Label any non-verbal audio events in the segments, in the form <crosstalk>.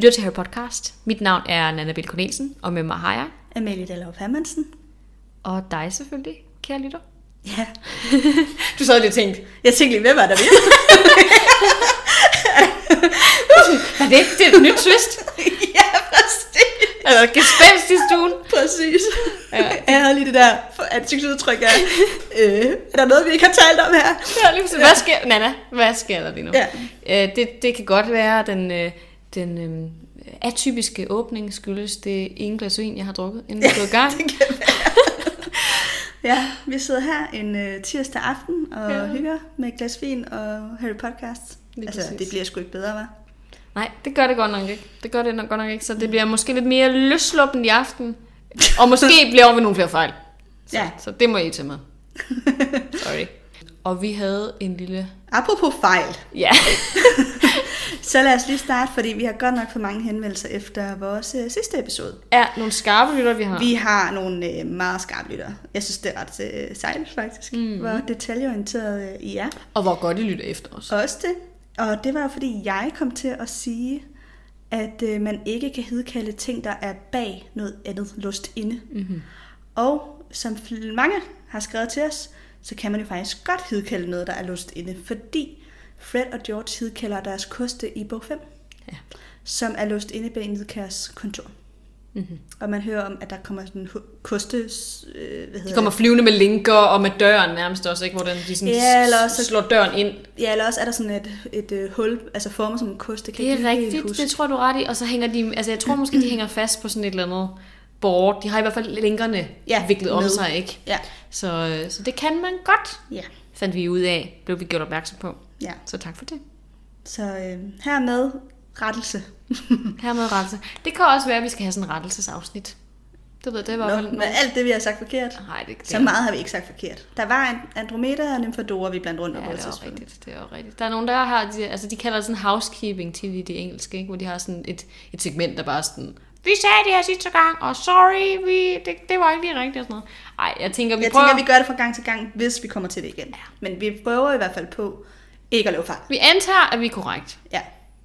Lytter til Harry Podcast. Mit navn er Nana Bill Cornelsen, og med mig har jeg, Amalie Dallov Hermansen. og dig selvfølgelig, kære lytter. Ja, <laughs> Du sad lige og tænkte, jeg tænkte lige, hvem var der ved? hvad <laughs> er det? Det er et nyt twist. <laughs> ja, præcis. Eller gespenst i stuen. Præcis. Ja. Jeg havde lige det der ansigtsudtryk af, øh, er der noget, vi ikke har talt om her? Ja, lige præcis. Hvad sker, Nana, hvad sker der lige nu? Ja. Øh, det, det kan godt være, den, øh, den øh, atypiske åbning skyldes det ene glas vin, jeg har drukket, inden vi <laughs> gået i gang. Det kan <laughs> ja, vi sidder her en øh, tirsdag aften og Ja. ja. hygger med et glas vin og Harry Podcast. Lige altså, præcis. det bliver sgu ikke bedre, hva'? Nej, det gør det godt nok ikke. Det gør det nok godt nok ikke. Så det bliver måske lidt mere løsluppen i aften. Og måske <laughs> bliver vi nogle flere fejl. Så, Ja. så det må I tage med. Sorry. Og vi havde en lille... Apropos fejl, Ja. Så lad os lige starte, fordi vi har godt nok for mange henvendelser efter vores øh, sidste episode. er nogle skarpe lytter, vi har. Vi har nogle øh, meget skarpe lyttere. Jeg synes, det er ret øh, sejt faktisk, mm. hvor detaljeorienteret øh, I er. Og hvor godt I lytter efter os. Også det. Og det var fordi, jeg kom til at sige, at øh, man ikke kan hedkalde ting, der er bag noget andet lust inde. Mm-hmm. Og som mange har skrevet til os, så kan man jo faktisk godt hedkalde noget, der er lust inde, fordi Fred og George hedkalder deres koste i bog 5, Ja. som er lust inde bag Nidkærs kontor. Mm-hmm. Og man hører om, at der kommer sådan koste... Øh, hvad hedder De kommer flyvende med linker og med døren nærmest også, ikke? Hvor den, de sådan Ja, eller også- slår døren ind. Ja, eller også er der sådan et, et, et hul, altså formet som en kost. Det, kan Det er ikke rigtigt, huske. det tror du ret i. Og så hænger de, altså jeg tror måske, de hænger fast på sådan et eller andet board. De har i hvert fald linkerne Ja, viklet om med. sig, ikke? Ja, Så, øh, så det kan man godt, ja, fandt vi ud af, blev vi gjort opmærksom på. Ja. Så tak for det. Så øh, hermed rettelse. <laughs> Hermed rettelse. Det kan også være, at vi skal have sådan en rettelsesafsnit. Det ved det var Nå, fald med alt det, vi har sagt forkert. Nej, det, det Så meget har vi ikke sagt forkert. Der var en Andromeda og Nymphadora, vi blandt rundt Ja, om på et det er rigtigt. Det er rigtigt. Der er nogen, der har, de, altså de kalder det sådan housekeeping til i det engelske, ikke? hvor de har sådan et, et segment, der bare sådan, vi sagde det her sidste gang, og sorry, vi, det, det var ikke lige rigtigt og sådan noget. Ej, jeg tænker, vi Jeg prøver, tænker, vi gør det fra gang til gang, hvis vi kommer til det igen. Ja. Men vi prøver i hvert fald på ikke at lave fejl. vi antager, at vi er korrekt. Ja,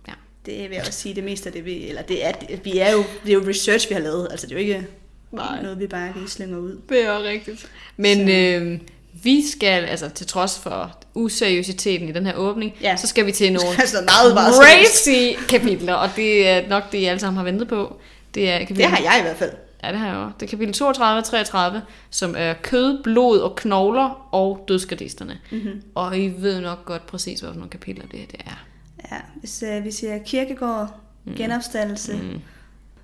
Ja. det vil jeg også sige, det meste af det, vi, eller det er, det, vi er jo, det er jo research, vi har lavet. Altså, det er jo ikke Nej. noget, vi bare lige slynger ud. Det er jo rigtigt. Men øh, vi skal, altså til trods for useriøsiteten i den her åbning, Ja. så skal vi til <laughs> nogle Altså, meget, crazy kapitler, og det er nok det, I alle sammen har ventet på. Det er kapitel Det har jeg i hvert fald. Ja, det har jeg også. Det er kapitel 32 og 33, som er kød, blod og knogler og dødsgardisterne. Mm-hmm. Og I ved nok godt præcis, hvad for nogle kapitler det, her, det er. Ja, hvis uh, vi siger kirkegård, mm. genopstandelse, mm.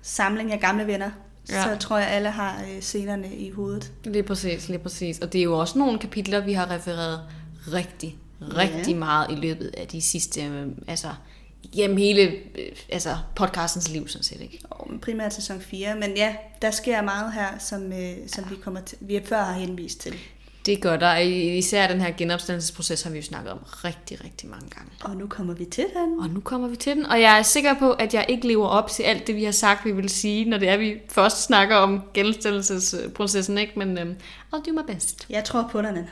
samling af gamle venner, Ja. så tror jeg, alle har uh, scenerne i hovedet. Lige præcis, lige præcis. Og det er jo også nogle kapitler, vi har refereret rigtig, rigtig Ja. meget i løbet af de sidste, øh, altså gennem hele øh, altså podcastens liv, sådan set, ikke? Og primært sæson 4. Men ja, der sker meget her, som, uh, som vi, kommer til, vi før har henvist til. Det gør der. Især den her genopstandelsesproces har vi jo snakket om rigtig, rigtig mange gange. Og nu kommer vi til den. Og nu kommer vi til den, og jeg er sikker på, at jeg ikke lever op til alt det, vi har sagt, vi vil sige, når det er, vi først snakker om genstillelsesprocessen, ikke? Men øhm, I'll do my best. Jeg tror på dig, Nana.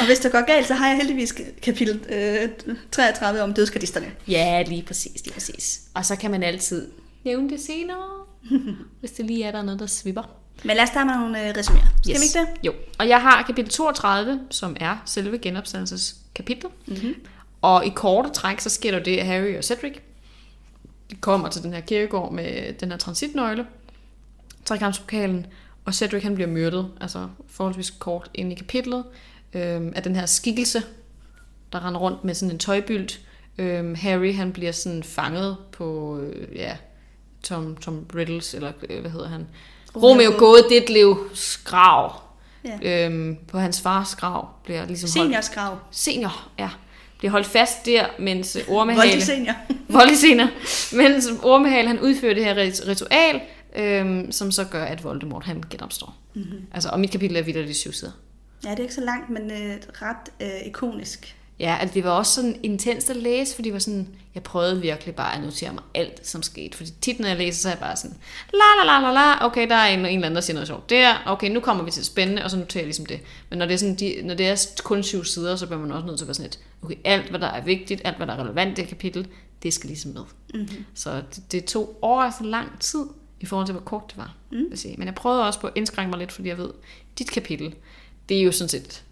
Og hvis det går galt, så har jeg heldigvis kapitel øh, 33 om dødskardisterne. Ja, lige præcis, lige præcis. Og så kan man altid nævne det senere, <laughs> hvis det lige er, der er noget, der svipper. Men lad os starte med nogle øh, resuméer. Skal yes. vi ikke det? Jo, og jeg har kapitel 32, som er selve genopstandelseskapitlet. Mm-hmm. Og i korte træk, så sker der det, at Harry og Cedric de kommer til den her kirkegård med den her transitnøgle, trekampspokalen, og Cedric han bliver myrdet, altså forholdsvis kort ind i kapitlet, øhm, af den her skikkelse, der render rundt med sådan en tøjbylt. Øhm, Harry han bliver sådan fanget på, øh, ja, Tom, Tom Riddles, eller øh, hvad hedder han? Romeo Gåde Ditlevs grav. Ja. Øhm, på hans fars grav bliver ligesom. Seniors grav. Senior, ja. Bliver holdt fast der, mens øh, Ormehale... Voldig senior. <laughs> Voldelig senere. Mens Ormehale, han udfører det her rit- ritual, øhm, som så gør, at Voldemort, han genopstår. Mm-hmm. Altså, og mit kapitel er videre de syv sider. Ja, det er ikke så langt, men øh, ret øh, ikonisk. Ja, altså det var også sådan intenst at læse, fordi det var sådan, jeg prøvede virkelig bare at notere mig alt, som skete. Fordi tit, når jeg læser, så er jeg bare sådan, la la la la la, okay, der er en, en eller anden, der siger noget sjovt der, okay, nu kommer vi til det spændende, og så noterer jeg ligesom det. Men når det er, sådan, de, når det er kun syv sider, så bliver man også nødt til at være sådan et, okay, alt hvad der er vigtigt, alt hvad der er relevant i det kapitel, det skal ligesom med. Mm-hmm. Så det, det tog over så lang tid, i forhold til, hvor kort det var. Mm. Vil sige. Men jeg prøvede også på at indskrænke mig lidt, fordi jeg ved, dit kapitel, det er jo sådan set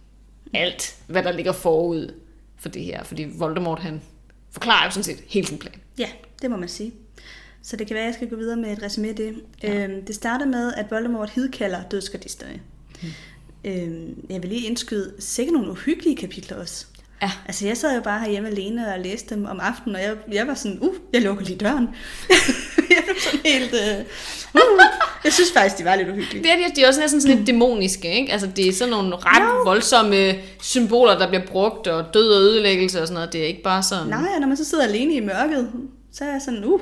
alt, hvad der ligger forud for det her. Fordi Voldemort, han forklarer jo sådan set hele sin plan. Ja, det må man sige. Så det kan være, at jeg skal gå videre med et resume af det. Ja. Øhm, det starter med, at Voldemort hidkalder dødsgardisterne. Mm. Øhm, jeg vil lige indskyde sikkert nogle uhyggelige kapitler også. Ja. Altså, jeg sad jo bare herhjemme alene og læste dem om aftenen, og jeg, jeg var sådan, uh, jeg lukker lige døren. <laughs> jeg blev sådan helt... Uh, uh. Jeg synes faktisk, de var lidt uhyggelige. Det er, de, de er også næsten sådan lidt dæmoniske, ikke? Altså, det er sådan nogle ret Jo. voldsomme symboler, der bliver brugt, og død og ødelæggelse og sådan noget. Det er ikke bare sådan... Nej, og når man så sidder alene i mørket, så er jeg sådan, uh,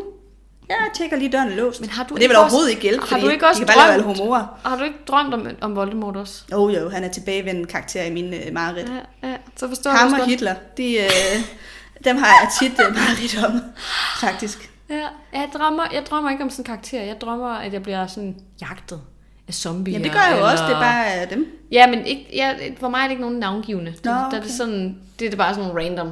jeg tjekker lige døren er låst. Men har du og det vil overhovedet også- ikke hjælpe, har du ikke også de kan drømt- humorer. Har du ikke drømt om, om Voldemort også? Oh, jo, han er tilbagevendende karakter i min uh, mareridt. Ja, ja. Så forstår jeg Ham og. Hitler, de, øh, dem har jeg tit uh, mareridt om, faktisk. Ja, jeg drømmer, jeg drømmer ikke om sådan en karakter. Jeg drømmer, at jeg bliver sådan jagtet af zombier. Jamen, det gør jeg jo eller... også, det er bare øh, dem. Ja, men ikke, ja, for mig er det ikke nogen navngivende. Det, Nå, der er okay. det, sådan, det er det bare sådan nogle random,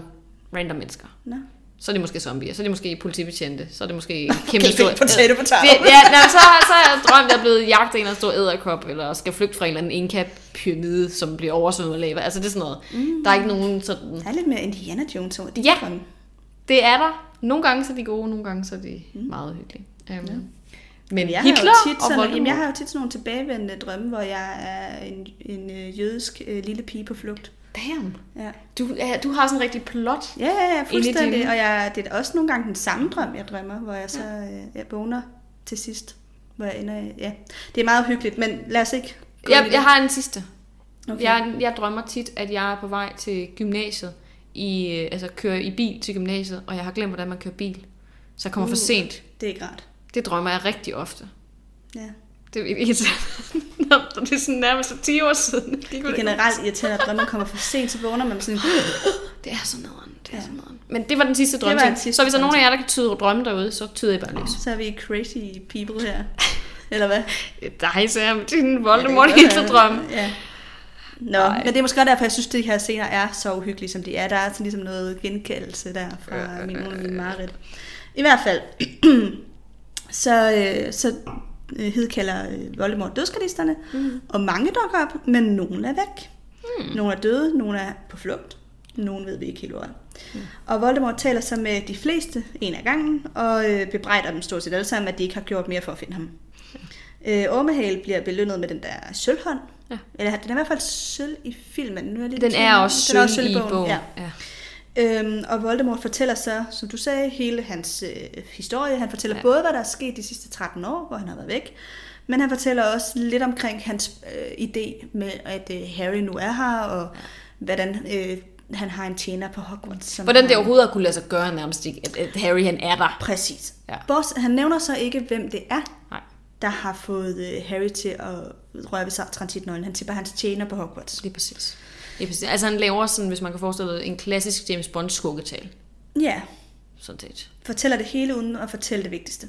random mennesker. Nå. Så er det måske zombier, så er det måske politibetjente, så er det måske Okay, <laughs> kæmpe fik <laughs> potato, potato. Det, ja, nej, så, så er jeg drømt, jeg er blevet jagtet af en eller anden stor æderkop, eller skal flygte fra en eller anden Inca-pyramide, som bliver oversvømmet af lava. Altså det er sådan noget. Mm. Der er ikke nogen sådan... Der er lidt mere Indiana Jones over det. Ja. Det er der. Nogle gange så er de gode, nogle gange så er de mm. meget hyggelige. Um, ja. Men jeg Hitler har jo tit sådan, jamen, jeg har jo tit sådan nogle tilbagevendende drømme, hvor jeg er en, en øh, jødisk øh, lille pige på flugt. Damn. Ja. Du, ja, du har sådan en rigtig plot. Ja, ja, ja, fuldstændig. Og jeg, det er også nogle gange den samme drøm, jeg drømmer, hvor jeg så øh, jeg vågner til sidst. Hvor jeg ender, ja. Det er meget hyggeligt, men lad os ikke Jeg, jeg har en sidste. Okay. Jeg, jeg drømmer tit, at jeg er på vej til gymnasiet, i, øh, altså kører i bil til gymnasiet, og jeg har glemt, hvordan man kører bil. Så jeg kommer for Uh. sent. Det er ikke rart. Det drømmer jeg rigtig ofte. Ja. Det er irriterende. Nå, det er sådan nærmest 10 år siden. Det, Det er generelt irriterende, at drømmen kommer for sent, så vågner man sådan, <gasps> det er så nederen. Det er så nederen. Men det var den sidste Det den sidste Så hvis der er nogen af jer, der kan tyde drømme derude, så tyder I bare løs. så er vi crazy people her. Eller hvad? <laughs> Dig, Sam. Din Voldemort Ja, det godt drøm. Ja. Nå, Nej. men det er måske også derfor, jeg synes, at de her scener er så uhyggelige, som de er. Der er sådan ligesom noget genkaldelse der fra Ja, ja, min, nogle af ja, mine mareridt. I hvert fald, <clears throat> så, øh, så øh, hedkalder øh, Voldemort dødsgardisterne, mm. og mange dukker op, men nogle er væk. Mm. Nogle er døde, nogle er på flugt, nogle ved vi ikke helt er. Mm. Og Voldemort taler så med de fleste en af gangen, og øh, bebrejder dem stort set alle sammen, at de ikke har gjort mere for at finde ham. Øh, Ormehale bliver belønnet med den der sølvhånd. Ja. Eller den er i hvert fald sølv i filmen. Nu er jeg lidt i Den er også Den er sølv i bogen. Ja. Ja. Øhm, og Voldemort fortæller så, som du sagde, hele hans øh, historie. Han fortæller ja. Både, hvad der er sket de sidste 13 år, hvor han har været væk, men han fortæller også lidt omkring hans øh, idé med, at øh, Harry nu er her, og ja. hvordan øh, han har en tjener på Hogwarts. Som Hvordan det overhovedet har kunne lade sig gøre nærmest ikke, at, at Harry han er der. Præcis. Ja. Boss, han nævner så ikke, hvem det er, Nej. der har fået øh, Harry til at røre ved transitnøglen. Han tipper hans tjener på Hogwarts. Lige præcis. Præcis. Altså han laver sådan, hvis man kan forestille sig, en klassisk James Bond skuggetal. Ja, Sådan set. fortæller det hele uden at fortælle det vigtigste.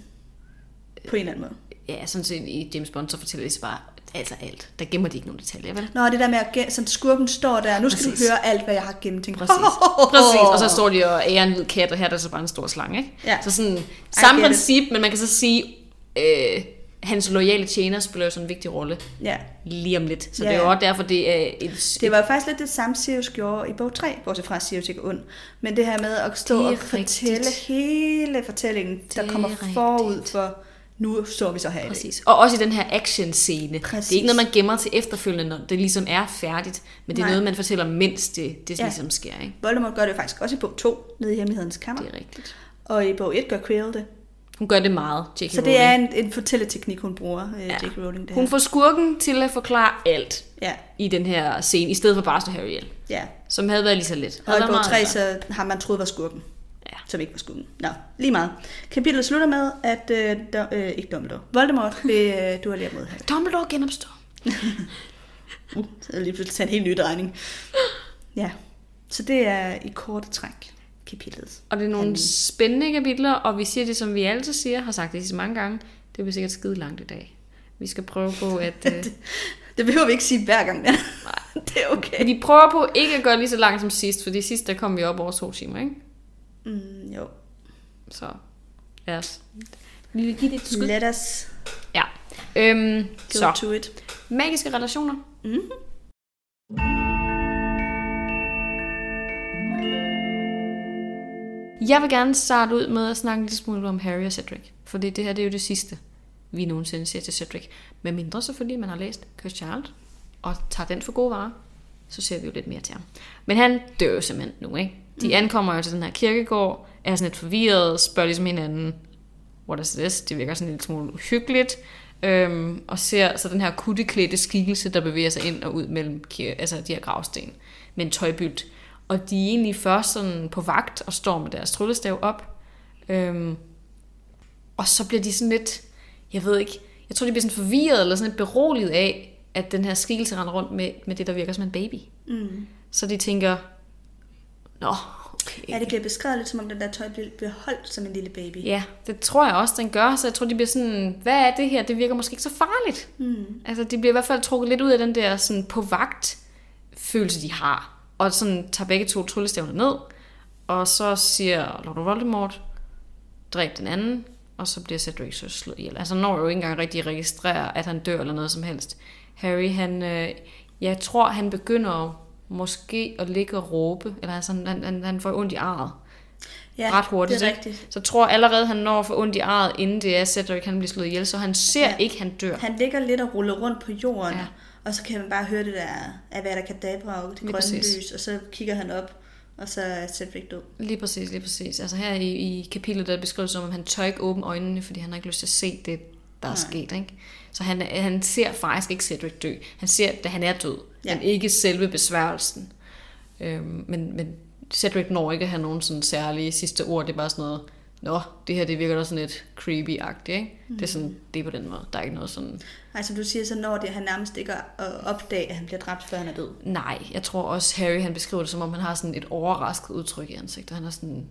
På en eller anden måde. Ja, sådan set i James Bond, så fortæller de så bare altså alt. Der gemmer de ikke nogen detaljer, vel? Nå, det der med, at sådan skurken står der, nu skal Præcis. du høre alt, hvad jeg har gennemtænkt. Præcis. <laughs> Præcis. Og så står de og ærer en hvid kat, og her er der så bare en stor slange, ikke? Ja. Så sådan, samme princip, men man kan så sige, øh, hans loyale tjener spiller jo sådan en vigtig rolle Ja, lige om lidt. Så Ja, det er jo også derfor, det er et... det var jo faktisk lidt det samme, Sirius gjorde i bog 3, bortset fra, Sirius ikke ond. Men det her med at stå og fortælle rigtigt. hele fortællingen, der er kommer rigtigt. forud for, nu står vi så her i dag. Præcis. Og også i den her action-scene. Præcis. Det er ikke noget, man gemmer til efterfølgende, når det ligesom er færdigt. Men det er Nej. noget, man fortæller, mens det, det Ja. ligesom sker. Ikke? Voldemort gør det faktisk også i bog 2, nede i Hemmelighedens Kammer. Det er rigtigt. Og i bog 1 gør Quirrell det. Hun gør det meget, J.K. Så det er en, en fortælleteknik, hun bruger, ja. Ja. J.K. Rowling. Det Hun her. får skurken til at forklare alt Ja, i den her scene, i stedet for bare at slå Harry ihjel. ja. Som havde været lige så let. Og i bog meget 3, lettere. så har man troet var skurken. Ja. Som ikke var skurken. Nå, lige meget. Kapitlet slutter med, at... Øh, der, øh, ikke Dumbledore. Voldemort vil øh, duellere mod Harry. Dumbledore genopstår. <laughs> Så er lige pludselig en helt ny drejning. Ja. Så det er i korte træk kapitlet. Og det er nogle handling. spændende kapitler, og vi siger det, som vi altid siger, har sagt det så mange gange, det bliver sikkert skide langt i dag. Vi skal prøve på at... <laughs> øh, Det behøver vi ikke sige hver gang, men <laughs> det er okay. vi prøver på ikke at gøre lige så langt som sidst, fordi sidst der kom vi op over to timer, ikke? Mm, jo. Så lad os vi vil give det et skud. Let us Ja. Øhm, go så, to it. magiske relationer. Mm. Jeg vil gerne starte ud med at snakke en lille smule om Harry og Cedric. Fordi det her det er jo det sidste, vi nogensinde ser til Cedric. Med mindre selvfølgelig, man har læst Cursed Child, og tager den for gode varer, så ser vi jo lidt mere til ham. Men han dør jo simpelthen nu, ikke? De ankommer jo til den her kirkegård, er sådan lidt forvirret, spørger ligesom hinanden, what is this? Det virker sådan lidt smule uhyggeligt. Øhm, og ser så den her kutteklædte skikkelse, der bevæger sig ind og ud mellem kir- altså de her gravsten med en tøjbylt. Og de er egentlig først sådan på vagt og står med deres tryllestav op. Øhm, og så bliver de sådan lidt, jeg ved ikke, jeg tror de bliver sådan forvirret eller sådan lidt beroliget af, at den her skikkelse render rundt med, med det, der virker som en baby. Mm. Så de tænker, nå, okay. Ja, det bliver beskrevet lidt som om den der tøj bliver holdt som en lille baby. Ja, det tror jeg også, den gør. Så jeg tror, de bliver sådan, hvad er det her? Det virker måske ikke så farligt. Mm. Altså, de bliver i hvert fald trukket lidt ud af den der sådan på vagt følelse, de har. Og sådan tager begge to tryllestævner ned. Og så siger Lord Voldemort, dræb den anden. Og så bliver Cedric så slået ihjel. Altså, når jo ikke engang rigtig at registrere, at han dør eller noget som helst. Harry, han, øh, jeg tror, han begynder måske at ligge og råbe. Eller altså, han, han, han får ondt i arret. Ja, ret hurtigt. det er ikke? rigtigt. Så jeg tror allerede, han når at få ondt i arret, inden det er Cedric, han bliver slået ihjel. Så han ser ja. ikke, han dør. Han ligger lidt og ruller rundt på jorden, Ja. Og så kan man bare høre det der Avada Kedavra og det grønne præcis. lys, og så kigger han op, og så er Cedric død. Lige præcis, lige præcis. Altså her i, i kapitlet, der beskrives som, at han tør ikke åbne øjnene, fordi han har ikke lyst til at se det, der er Nej. sket. Ikke? Så han, han ser faktisk ikke Cedric dø. Han ser, at han er død, ja. men ikke selve besværgelsen. Øhm, men, men Cedric når ikke at have nogen sådan særlige sidste ord. Det er bare sådan noget, Nå, det her det virker da sådan lidt creepy-agtigt, ikke? Mm. Det er sådan, det er på den måde. Der er ikke noget sådan... Som du siger, så når det han nærmest ikke at at han bliver dræbt, før han er død. Nej, jeg tror også, Harry han beskriver det, som om han har sådan et overrasket udtryk i ansigtet. Han er sådan,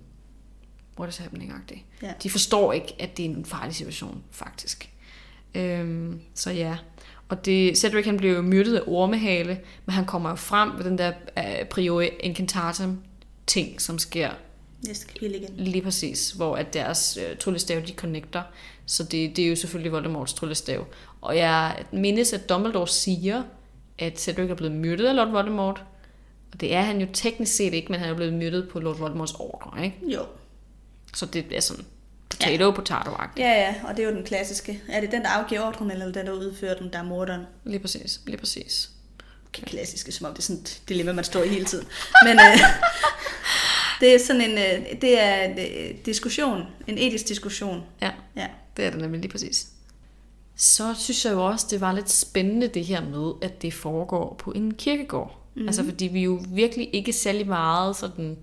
what is happening-agtig. Ja. De forstår ikke, at det er en farlig situation, faktisk. Øhm, så ja. Og det, Cedric han bliver jo myrdet af ormehale, men han kommer jo frem ved den der uh, priori incantatum ting, som sker Næste kapitel igen. lige præcis, hvor at deres uh, tryllestav, de connecter. Så det, det er jo selvfølgelig Voldemorts tryllestav. Og jeg mindes, at Dumbledore siger, at Cedric er blevet myrdet af Lord Voldemort. Og det er han jo teknisk set ikke, men han er blevet myrdet på Lord Voldemorts ordre, ikke? Jo. Så det er sådan potato, potato -agtigt. Ja, ja, og det er jo den klassiske. Er det den, der afgiver ordren, eller den, der udfører den, der er morderen? Lige præcis, lige præcis. Okay, klassiske, som om det er sådan et dilemma, man står i hele tiden. Men øh, det er sådan en, øh, det er en øh, diskussion, en etisk diskussion. Ja, Ja. det er det nemlig lige præcis. Så synes jeg jo også, det var lidt spændende det her med, at det foregår på en kirkegård. Mm-hmm. Altså fordi vi er jo virkelig ikke særlig meget sådan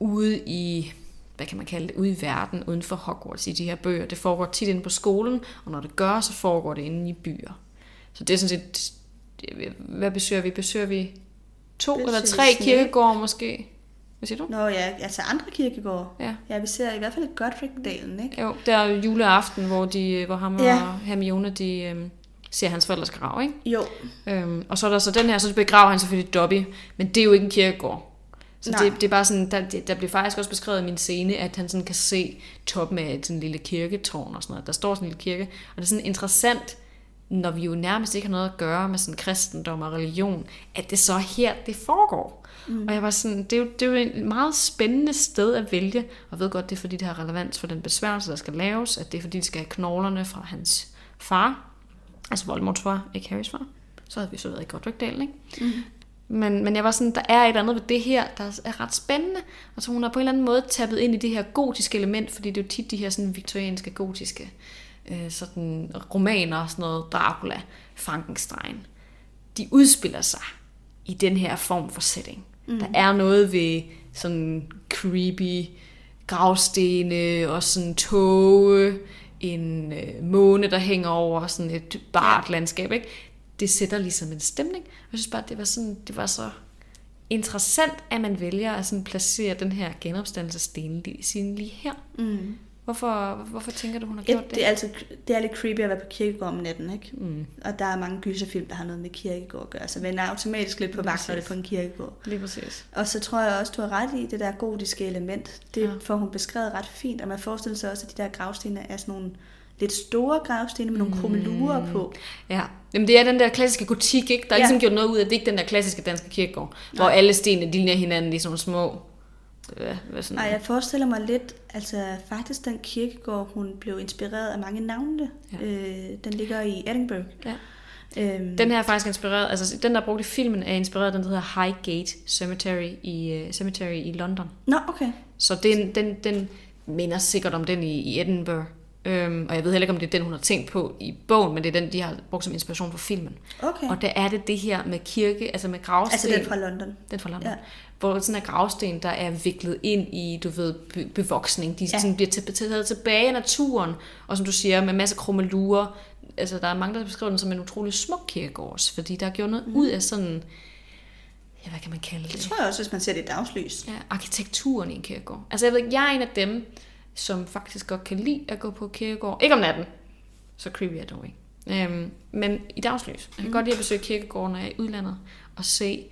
ude i, hvad kan man kalde det, ude i verden, uden for Hogwarts i de her bøger. Det foregår tit inde på skolen, og når det gør, så foregår det inde i byer. Så det er sådan set, hvad besøger vi? Besøger vi to Besøger eller tre kirkegårde måske? Hvad siger du? Nå ja, altså andre kirkegård. Ja. Ja, vi ser i hvert fald Godric-dalen, ikke? Jo, der er juleaften, hvor, de, hvor ham Ja. og Hermione, de øhm, ser hans forældres grav, ikke? Jo, Øhm, og så er der så den her, så begraver han selvfølgelig Dobby, men det er jo ikke en kirkegård. Så Nej. det, det, er bare sådan, der, der bliver faktisk også beskrevet i min scene, at han sådan kan se toppen af sådan en lille kirketårn og sådan noget. Der står sådan en lille kirke, og det er sådan interessant, når vi jo nærmest ikke har noget at gøre med sådan kristendom og religion, at det så er her, det foregår. Mm. Og jeg var sådan, det er, jo, det er jo et meget spændende sted at vælge, og jeg ved godt, det er fordi, det har relevans for den besværgelse, der skal laves, at det er fordi, de skal have knoglerne fra hans far, altså Voldemorts far, ikke Harrys far. Så havde vi så været i Godric-dalen, ikke? Mm. Men, men jeg var sådan, der er et eller andet ved det her, der er ret spændende. Og så hun har på en eller anden måde tappet ind i det her gotiske element, fordi det er jo tit de her sådan viktorianske, gotiske øh, sådan romaner og sådan noget, Dracula, Frankenstein. De udspiller sig i den her form for setting. Mm. Der er noget ved sådan creepy gravstene og sådan tåge, en øh, måne, der hænger over sådan et bart landskab, ikke? Det sætter ligesom en stemning. Jeg synes bare, det var sådan, det var så interessant, at man vælger at sådan placere den her genopstandelsessten lige her. Mm. Hvorfor, hvorfor tænker du, hun har Ja, gjort det? det, er altid, det er lidt creepy at være på kirkegård om natten, ikke? Mm, Og der er mange gyserfilm, der har noget med kirkegård at gøre, så man er automatisk lidt på vagt, når det er på en kirkegård. lige præcis. Og så tror jeg også, du har ret i det der gotiske element. Det Ja. får hun beskrevet ret fint, og man forestiller sig også, at de der gravsten er sådan nogle lidt store gravsten med nogle krummelurer på. Ja, Jamen, det er den der klassiske gotik, ikke? Der er Ja. ligesom gjort noget ud af, det er ikke den der klassiske danske kirkegård, hvor alle stenene de ligner hinanden i sådan nogle små... Hvad, hvad sådan, Nej, jeg forestiller mig lidt, altså faktisk den kirkegård, hun blev inspireret af mange navne. Ja. Øh, den ligger i Edinburgh. Ja. Øhm, Den her er faktisk inspireret, altså den der er brugt i filmen er inspireret af den, der hedder Highgate Cemetery i, uh, Cemetery i London. Nå, okay. Så den, den, den minder sikkert om den i, i Edinburgh. Øhm, og jeg ved heller ikke, om det er den, hun har tænkt på i bogen, men det er den, de har brugt som inspiration for filmen. Okay. Og der er det det her med kirke, altså med gravsten. Altså den fra London. Den fra London. Ja. Hvor sådan en gravsten, der er viklet ind i, du ved, be- bevoksning. De ja. Sådan bliver taget tilbage i naturen. Og som du siger, med masser af krummelurer. Altså, der er mange, der beskriver den som en utrolig smuk kirkegård fordi der er gjort noget mm. ud af sådan, ja, hvad kan man kalde det? Det tror jeg også, hvis man ser det i dagslys. Ja, arkitekturen i en kirkegård. Altså, jeg ved ikke, jeg er en af dem, som faktisk godt kan lide at gå på kirkegård. Ikke om natten. Så creepy er det dog ikke. Øhm, men i dagslys. Jeg kan mm. godt lide at besøge kirkegården, når jeg er i udlandet, og se,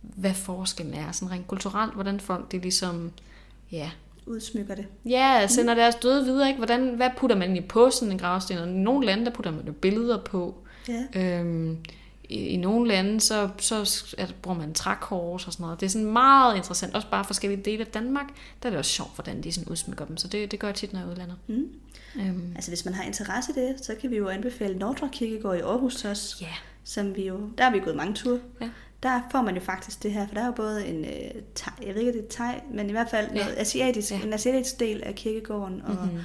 hvad forskellen er, sådan rent kulturelt, hvordan folk det ligesom, ja, Udsmykker det. ja sender deres døde videre, ikke? Hvordan, hvad putter man på sådan en gravsten? Og i nogle lande, der putter man jo billeder på. Ja. Øhm, i, I nogle lande, så, så er, bruger man trækors og sådan noget. Det er sådan meget interessant. Også bare forskellige dele af Danmark. Der er det også sjovt, hvordan de sådan udsmykker dem. Så det, det gør jeg tit, når jeg er i udlandet. Mm. Øhm, Altså hvis man har interesse i det, så kan vi jo anbefale Nordre Kirkegård i Aarhus til os. ja, som vi jo, der har vi gået mange ture. Ja. Der får man jo faktisk det her, for der er jo både en, øh, thai, jeg ved ikke, det er thai, men i hvert fald Ja. noget asiatisk, Ja. en asiatisk del af kirkegården, og Mhm.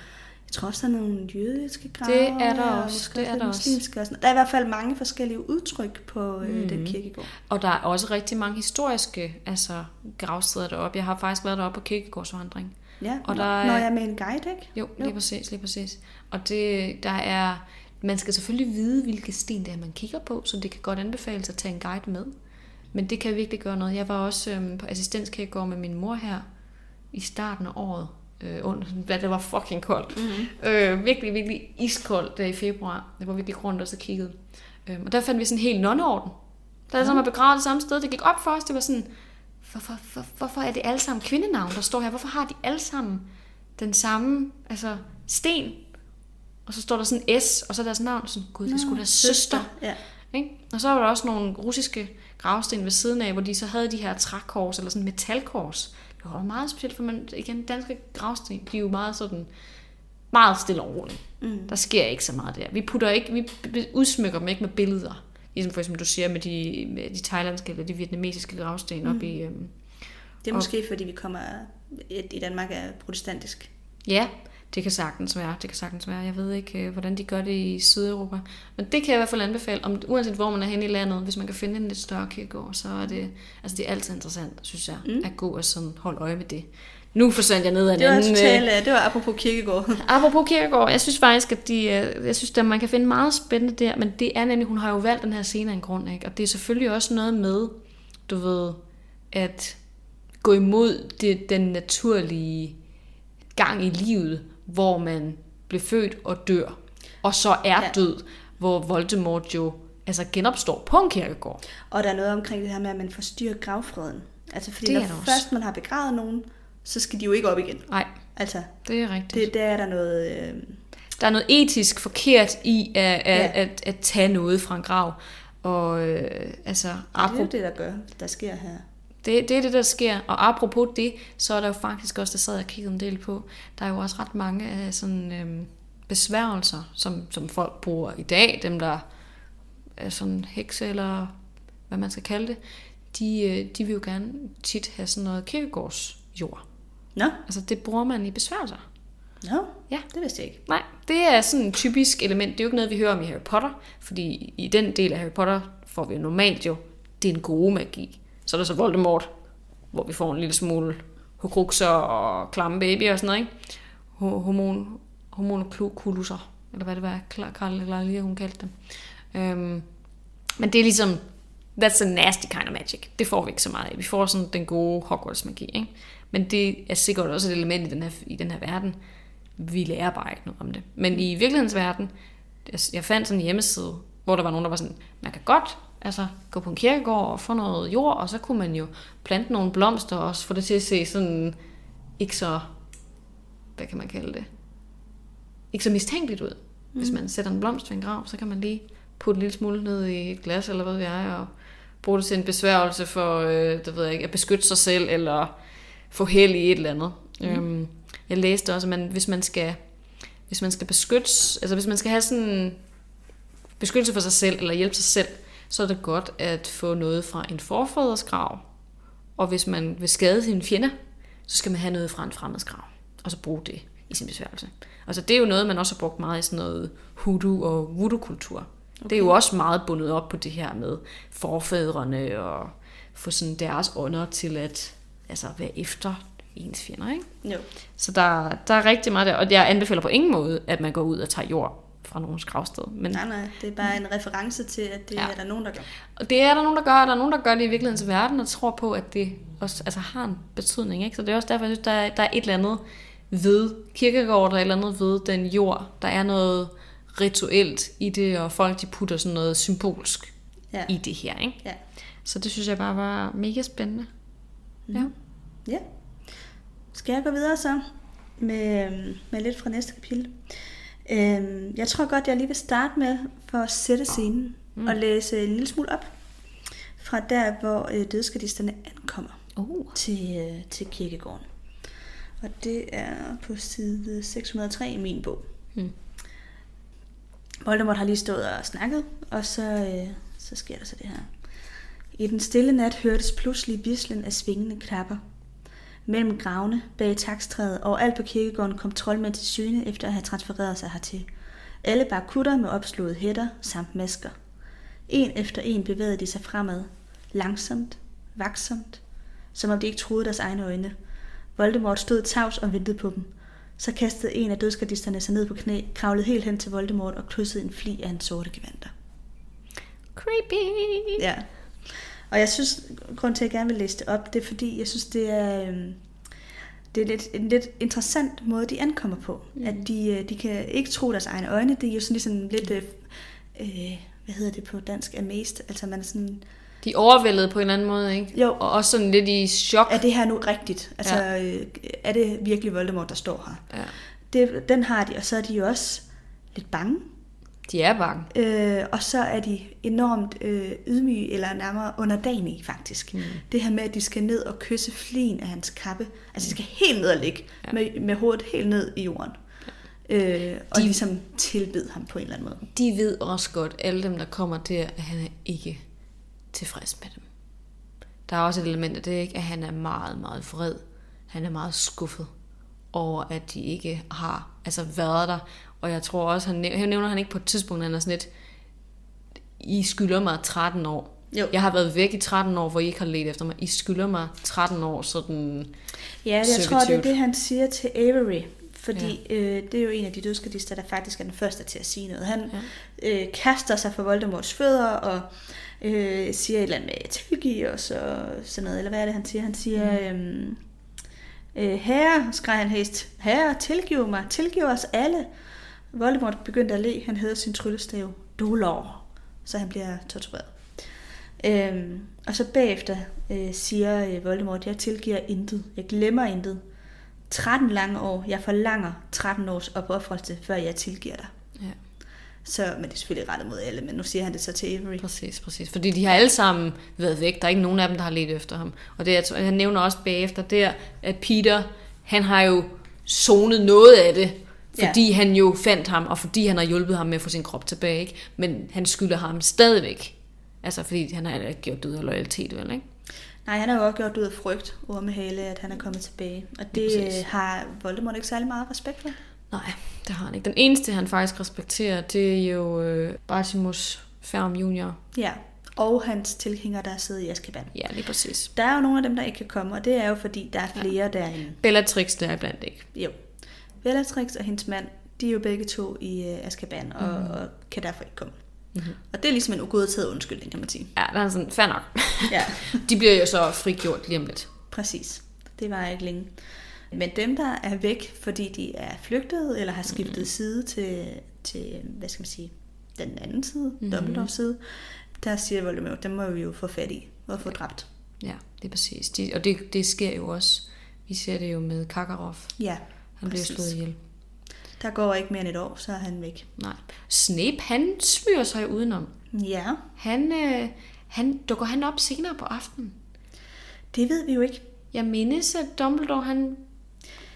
Jeg tror også, der er nogle jødiske grave, Det er der og også, måske det er der også. muslimske og sådan. Der er i hvert fald mange forskellige udtryk på øh, Mhm. den kirkegård. og der er også rigtig mange historiske altså, gravsteder deroppe. Jeg har faktisk været deroppe på kirkegårdsvandring. Ja, Og og der når, jeg er med en guide, ikke? Jo, Jo. lige præcis, lige præcis. Og det, der er, man skal selvfølgelig vide, hvilke sten det er, man kigger på, så det kan godt anbefales at tage en guide med. Men det kan virkelig gøre noget. Jeg var også øhm, på assistenskirkegård med min mor her i starten af året, øh, under, hvad det var fucking koldt. Mm-hmm. Øh, virkelig, virkelig iskoldt der i februar, hvor vi gik rundt og så kiggede. Øhm, og der fandt vi sådan en helt nonneorden. Der er som at begrave det samme sted. Det gik op for os, det var sådan, hvorfor, hvor, hvorfor er det alle sammen kvindenavn, der står her? Hvorfor har de alle sammen den samme altså, sten? Og så står der sådan S, og så er deres navn. Sådan, Gud, det skulle da søster. Ja. Ikke? Og så var der også nogle russiske gravsten ved siden af, hvor de så havde de her trækors, eller sådan metalkors. Det var meget specielt, for man, igen, danske gravsten, de er jo meget sådan, meget stille og roligt. Mm. Der sker ikke så meget der. Vi putter ikke, vi udsmykker dem ikke med billeder. Ligesom for eksempel du siger med de, med de thailandske eller de vietnamesiske gravsten mm. op i... Øhm, Det er måske, fordi vi kommer i Danmark er protestantisk. ja, det kan sagtens være. Det kan sagtens være. Jeg ved ikke, øh, hvordan de gør det i Sydeuropa. Men det kan jeg i hvert fald anbefale, om, uanset hvor man er henne i landet, hvis man kan finde en lidt større kirkegård, så er det, altså det er altid interessant, synes jeg, mm. at gå og sådan holde øje med det. Nu forsvandt jeg ned ad en Det var anden... øh, totalt, det var apropos kirkegård. <laughs> Apropos kirkegård, jeg synes faktisk, at de, øh, jeg synes, at man kan finde meget spændende der, men det er nemlig, hun har jo valgt den her scene af en grund, ikke? og det er selvfølgelig også noget med, du ved, at gå imod det, den naturlige gang i livet, hvor man blev født og dør, og så er ja. Død, hvor Voldemort jo altså genopstår på en kirkegård. Og der er noget omkring det her med, at man forstyrrer gravfreden. Altså fordi Det når først man har begravet nogen, så skal de jo ikke op igen. Nej, Altså, det er rigtigt. det, der er der noget... Øh, Der er noget etisk forkert i at, at, Ja. at, at tage noget fra en grav. Og øh, altså, det er jo det, der gør, der sker her. Det, det er det, der sker. Og apropos det, så er der jo faktisk også, der sad og kiggede en del på, der er jo også ret mange af sådan øhm, besværgelser, som, som folk bruger i dag, dem der er sådan hekse eller hvad man skal kalde det, de, øh, de vil jo gerne tit have sådan noget kirkegårdsjord. Nå, Altså det bruger man i besværgelser. nå, Ja. det vidste jeg ikke. Nej, det er sådan en typisk element. Det er jo ikke noget, vi hører om i Harry Potter, fordi i den del af Harry Potter får vi jo normalt jo, det er en gode magi. Så er der så Voldemort, hvor vi får en lille smule hukrukser og klamme baby og sådan noget, ikke? Hormon, hormonokuluser, eller hvad det var, Karl eller lige hun kaldte dem. Øhm, men det er ligesom That's a nasty kind of magic. Det får vi ikke så meget af. Vi får sådan den gode Hogwarts-magi, ikke? Men det er sikkert også et element i den her, i den her verden. Vi lærer bare ikke noget om det. Men i virkelighedens verden, jeg, jeg fandt sådan en hjemmeside, hvor der var nogen, der var sådan, man kan godt altså, gå på en kirkegård og få noget jord, og så kunne man jo plante nogle blomster og også få det til at se sådan, ikke så, hvad kan man kalde det, ikke så mistænkeligt ud. Mm. Hvis man sætter en blomst ved en grav, så kan man lige putte en lille smule ned i et glas, eller hvad ved jeg, og bruge det til en besværgelse for, øh, det ved jeg ikke, at beskytte sig selv, eller få held i et eller andet. Mm. Øhm, jeg læste også, at man, hvis man skal hvis man skal beskytte, altså hvis man skal have sådan beskyttelse for sig selv, eller hjælpe sig selv, så er det godt at få noget fra en forfædres grav. Og hvis man vil skade sine fjender, så skal man have noget fra en fremmeds grav, og så bruge det i sin besværgelse. Altså det er jo noget, man også har brugt meget i sådan noget hoodoo og voodoo-kultur. Okay. Det er jo også meget bundet op på det her med forfædrene og få sådan deres ånder til at altså, være efter ens fjender. Ikke? Jo. Så der, der er rigtig meget der, og jeg anbefaler på ingen måde, at man går ud og tager jord fra nogens gravsted. Men, nej, nej, det er bare en reference til, at det ja. er der nogen, der gør. Og det er der nogen, der gør, og der er nogen, der gør det i virkelighedens verden, og tror på, at det også altså, har en betydning. Ikke? Så det er også derfor, jeg synes, der er, der er et eller andet ved kirkegård, der er et eller andet ved den jord. Der er noget rituelt i det, og folk de putter sådan noget symbolsk ja. i det her. Ikke? Ja. Så det synes jeg bare var mega spændende. Mm. Ja. Ja. Skal jeg gå videre så med, med lidt fra næste kapitel? Øhm, jeg tror godt, jeg lige vil starte med for at sætte scenen mm. og læse en lille smule op fra der, hvor øh, dødskadisterne ankommer uh. til, øh, til kirkegården. Og det er på side 603 i min bog. Mm. Voldemort har lige stået og snakket, og så, øh, så sker der så det her. I den stille nat hørtes pludselig vislen af svingende klapper. Mellem gravene, bag takstræet og alt på kirkegården kom troldmænd til syne efter at have transfereret sig hertil. Alle bar kutter med opslået hætter samt masker. En efter en bevægede de sig fremad. Langsomt, vaksomt, som om de ikke troede deres egne øjne. Voldemort stod tavs og ventede på dem. Så kastede en af dødskardisterne sig ned på knæ, kravlede helt hen til Voldemort og krydsede en fli af hans sorte gevanter. Creepy! Ja. Og jeg synes, grund til, at jeg gerne vil læse det op, det er fordi, jeg synes, det er, øhm, det er lidt, en lidt interessant måde, de ankommer på. Mm. At de, øh, de kan ikke tro deres egne øjne. Det er jo sådan ligesom lidt, øh, øh, hvad hedder det på dansk, amazed. Altså man er sådan... De er overvældet på en anden måde, ikke? Jo. Og også sådan lidt i chok. Er det her nu rigtigt? Altså, ja. øh, er det virkelig Voldemort, der står her? Ja. Det, den har de, og så er de jo også lidt bange. De er bange. Øh, og så er de enormt øh, ydmyge, eller nærmere underdanige faktisk. Mm. Det her med, at de skal ned og kysse flin af hans kappe. Altså de skal helt ned og ligge, ja. med, med hovedet helt ned i jorden. Øh, og de, ligesom tilbed ham på en eller anden måde. De ved også godt, alle dem, der kommer der, at han er ikke tilfreds med dem. Der er også et element af det, ikke? at han er meget, meget vred. Han er meget skuffet over, at de ikke har altså været der. Og jeg tror også, han, han nævner han ikke på et tidspunkt, han er sådan lidt, I skylder mig 13 år. Jo. Jeg har været væk i 13 år, hvor I ikke har let efter mig. I skylder mig 13 år, sådan Ja, jeg servitude. tror, det er det, han siger til Avery. Fordi ja. øh, det er jo en af de dødskadister, der faktisk er den første til at sige noget. Han ja. øh, kaster sig for Voldemorts fødder og øh, siger et eller andet med tilgive os og sådan noget. Eller hvad er det, han siger? Han siger, mm. øhm, øh, herre, skreg han hest, herre, tilgiv mig, tilgiv os alle. Voldemort begyndte at le. Han havde sin tryllestav. Dolor. Så han bliver tortureret. Øhm, og så bagefter øh, siger øh, Voldemort, jeg tilgiver intet. Jeg glemmer intet. 13 lange år. Jeg forlanger 13 års opoffrelse, før jeg tilgiver dig. Ja. Så, men det er selvfølgelig rettet mod alle, men nu siger han det så til Avery. Præcis, præcis. Fordi de har alle sammen været væk. Der er ikke nogen af dem, der har let efter ham. Og det, er, han nævner også bagefter der, at Peter, han har jo zonet noget af det, fordi ja. han jo fandt ham, og fordi han har hjulpet ham med at få sin krop tilbage. Ikke? Men han skylder ham stadigvæk. Altså fordi han har ikke gjort det ud af loyalitet, vel? Ikke? Nej, han har jo også gjort det ud af frygt, ormehale, at han er kommet tilbage. Og det ja, har Voldemort ikke særlig meget respekt for. Nej, det har han ikke. Den eneste, han faktisk respekterer, det er jo øh, Bartimus Ferm Junior. Ja, og hans tilhængere, der sidder i Azkaban. Ja, lige præcis. Der er jo nogle af dem, der ikke kan komme, og det er jo fordi, der er flere ja. derinde. Bellatrix, der er blandt ikke. Jo. Bellatrix og hendes mand, de er jo begge to i uh, Azkaban, og, mm. og kan derfor ikke komme. Mm-hmm. Og det er ligesom en ugodtaget undskyldning, kan man sige. Ja, det er sådan, fair nok. <laughs> Ja. De bliver jo så frigjort lige om lidt. Præcis. Det var ikke længe. Men dem, der er væk, fordi de er flygtet, eller har skiftet mm. side til, til, hvad skal man sige, den anden side, mm. Dumbledores side, der siger Voldemort, dem må vi jo få fat i og få dræbt. Ja, det er præcis. De, og det, det sker jo også. Vi ser det jo med Kakarov. Ja, Han bliver præcis. slået ihjel. Der går ikke mere end et år, så er han væk. Nej. Snape, han smyger sig udenom. Ja, Han, øh, han dukker han op senere på aftenen. det ved vi jo ikke. Jeg mindes, at Dumbledore, han...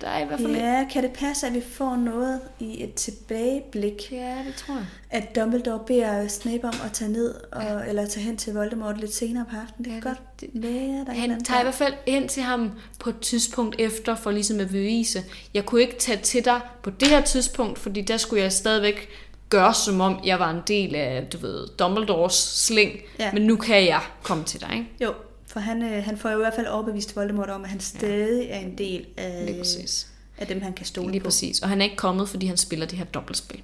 Der er i hvert fald... Ja, kan det passe, at vi får noget i et tilbageblik? Ja, det tror jeg. At Dumbledore beder Snape om at tage ned, og, eller tage hen til Voldemort lidt senere på aftenen. Det Ja, kan det- godt det- være, der er Han tager i hvert fald hen til ham på et tidspunkt efter, for ligesom at bevise, jeg kunne ikke tage til dig på det her tidspunkt, fordi der skulle jeg stadigvæk gøre, som om jeg var en del af, du ved, Dumbledores sling, Ja. men nu kan jeg komme til dig, ikke? Jo, for han, øh, han får jo i hvert fald overbevist Voldemort om, at han stadig er en del af, Lige præcis. af dem, han kan stole Lige på. præcis. Og han er ikke kommet, fordi han spiller det her dobbeltspil.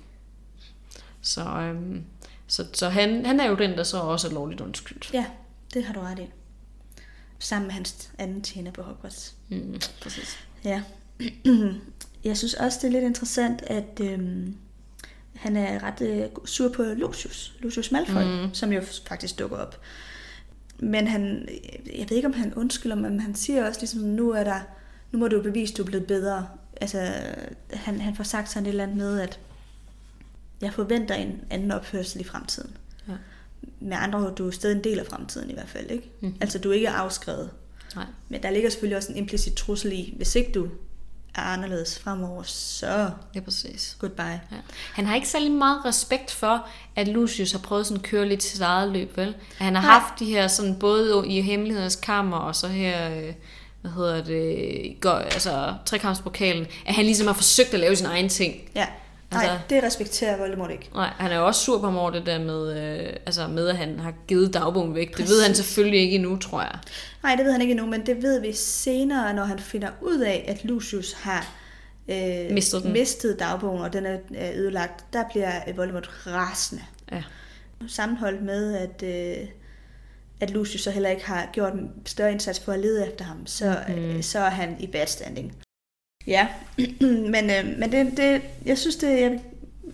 Så, øhm, så, så han, han er jo den, der så også er lovligt undskyldt. Ja, det har du ret i. Sammen med hans anden tjener på Hogwarts. Mm, præcis. Ja. <clears throat> Jeg synes også, det er lidt interessant, at øhm, han er ret øh, sur på Lucius. Lucius Malfoy, mm. som jo faktisk dukker op. Men han, jeg ved ikke, om han undskylder, men han siger også ligesom, nu er der, nu må du bevise, at du er blevet bedre. Altså, han, han får sagt sådan et eller andet med, at jeg forventer en anden opførsel i fremtiden. Ja. Med andre ord, du er stadig en del af fremtiden i hvert fald, ikke? Mm. Altså, du er ikke afskrevet. Nej. Men der ligger selvfølgelig også en implicit trussel i, hvis ikke du er anderledes fremover, så er præcis. goodbye. Ja. Han har ikke særlig meget respekt for, at Lucius har prøvet sådan at køre lidt sit eget løb, vel? At han har Nej. haft de her sådan både i hemmelighedens kammer og så her, øh, hvad hedder det, går, altså trekampspokalen, at han ligesom har forsøgt at lave sin egen ting. Ja. Nej, Altså- altså... det respekterer Voldemort ikke. Nej, han er jo også sur på over det der med, øh, altså med, at han har givet dagbogen væk. Det Præcis. ved han selvfølgelig ikke endnu, tror jeg. Nej, det ved han ikke endnu, men det ved vi senere, når han finder ud af, at Lucius har øh, Mistet den. mistet dagbogen, og den er ødelagt. Der bliver Voldemort rasende. Ja. Sammenholdt med, at, øh, at Lucius så heller ikke har gjort en større indsats for at lede efter ham, så, mm. så er han i bad standing. Ja, <clears throat> men, øh, men det, det, jeg synes, det, jeg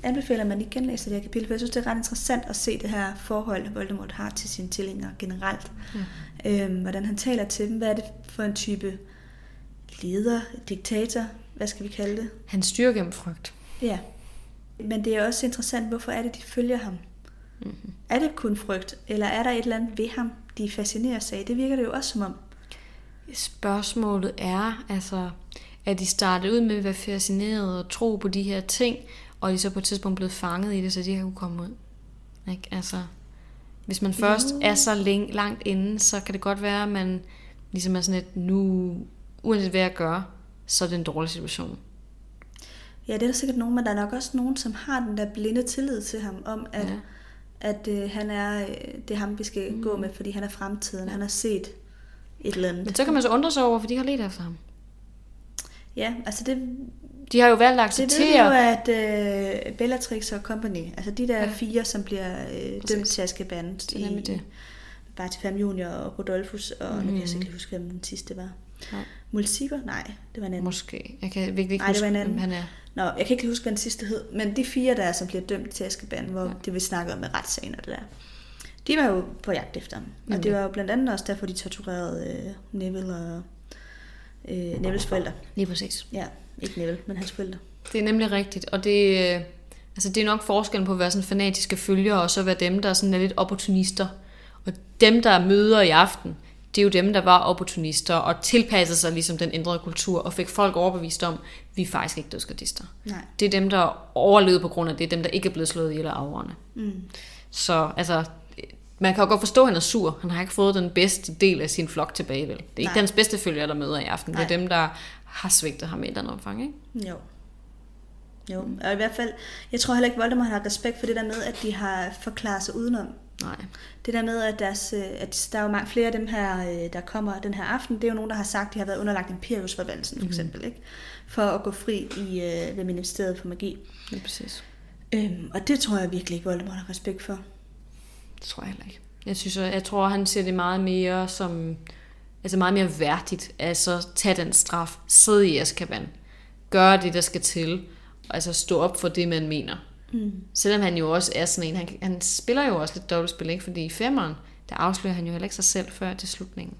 anbefaler, at man lige genlæser det her kapitel, for jeg synes, det er ret interessant at se det her forhold, Voldemort har til sine tilhængere generelt. Mm. Øhm, hvordan han taler til dem, hvad er det for en type leder, diktator, hvad skal vi kalde det? Han styrer gennem frygt. Ja. Men det er også interessant, hvorfor er det, de følger ham? Mm-hmm. Er det kun frygt, eller er der et eller andet ved ham, de fascinerer sig af? Det virker det jo også som om. Spørgsmålet er, altså, at de startede ud med at være fascineret og tro på de her ting, og de så på et tidspunkt blevet fanget i det, så de har kunne komme ud. Ikke? Altså, hvis man først Jo. er så længe, langt inde, så kan det godt være, at man ligesom er sådan et, nu, uanset hvad jeg gør, så er det en dårlig situation. Ja, det er der sikkert nogen, men der er nok også nogen, som har den der blinde tillid til ham, om at, Ja. ja. at øh, han er, øh, det er ham, vi skal mm. gå med, fordi han er fremtiden. Han har set et eller andet. Men så kan man så undre sig over, for de har let efter ham. Ja, altså det, De har jo valgt at det ved acceptere... jo, at øh, Bellatrix og Company, altså de der Ja. fire, som bliver øh, dømt til Azkaban Det er nemlig det. Bartifam Junior og Rodolphus, og mm. nu kan jeg Mhm. ikke huske, hvem den sidste var. Nej. Multiver? Nej, det var en anden. Måske. Jeg kan virkelig ikke Nej, det huske, var en anden. han er. Nå, jeg kan ikke huske, hvad den sidste hed, men de fire der, som bliver dømt til Azkaban, hvor Ja. det vi snakkede om med retssagen og det der, de var jo på jagt efter ham. Og Nemlig. det var jo blandt andet også derfor, de torturerede øh, Neville og øh, Nevilles forældre. Lige præcis. Ja, ikke Neville, men hans forældre. Det er nemlig rigtigt, og det, øh, altså det er nok forskellen på at være sådan fanatiske følgere, og så være dem, der er sådan er lidt opportunister. Og dem, der møder i aften, det er jo dem, der var opportunister og tilpassede sig ligesom den ændrede kultur, og fik folk overbevist om, vi er faktisk ikke dødsgardister. Nej. Det er dem, der overlevede på grund af det, dem, der ikke er blevet slået ihjel af afrørende. Mm. Så altså, man kan jo godt forstå, at han er sur. Han har ikke fået den bedste del af sin flok tilbage, vel? Det er ikke Nej. hans bedste følger, der møder i aften. Det er dem, der har svigtet ham i et eller andet omfang, ikke? Jo. Jo, og i hvert fald, jeg tror heller ikke, Voldemort har respekt for det der med, at de har forklaret sig udenom. Nej. Det der med, at, deres, øh, at der er jo mange flere af dem her, øh, der kommer den her aften, det er jo nogen, der har sagt, at de har været underlagt Imperius-forvaldelsen for eksempel, ikke? for at gå fri i, øh, ved Ministeriet for Magi. Er præcis. Øhm, og det tror jeg virkelig ikke, Voldemort har respekt for. Det tror jeg heller ikke. Jeg, synes, jeg tror, han ser det meget mere som... Altså meget mere værdigt. Altså, tag den straf. Sid i Azkaban. Gør det, der skal til. Altså, stå op for det, man mener. Mm. Selvom han jo også er sådan en... Han, han spiller jo også lidt dobbeltspil, ikke? Fordi i femmeren, der afslører han jo heller ikke sig selv før til slutningen.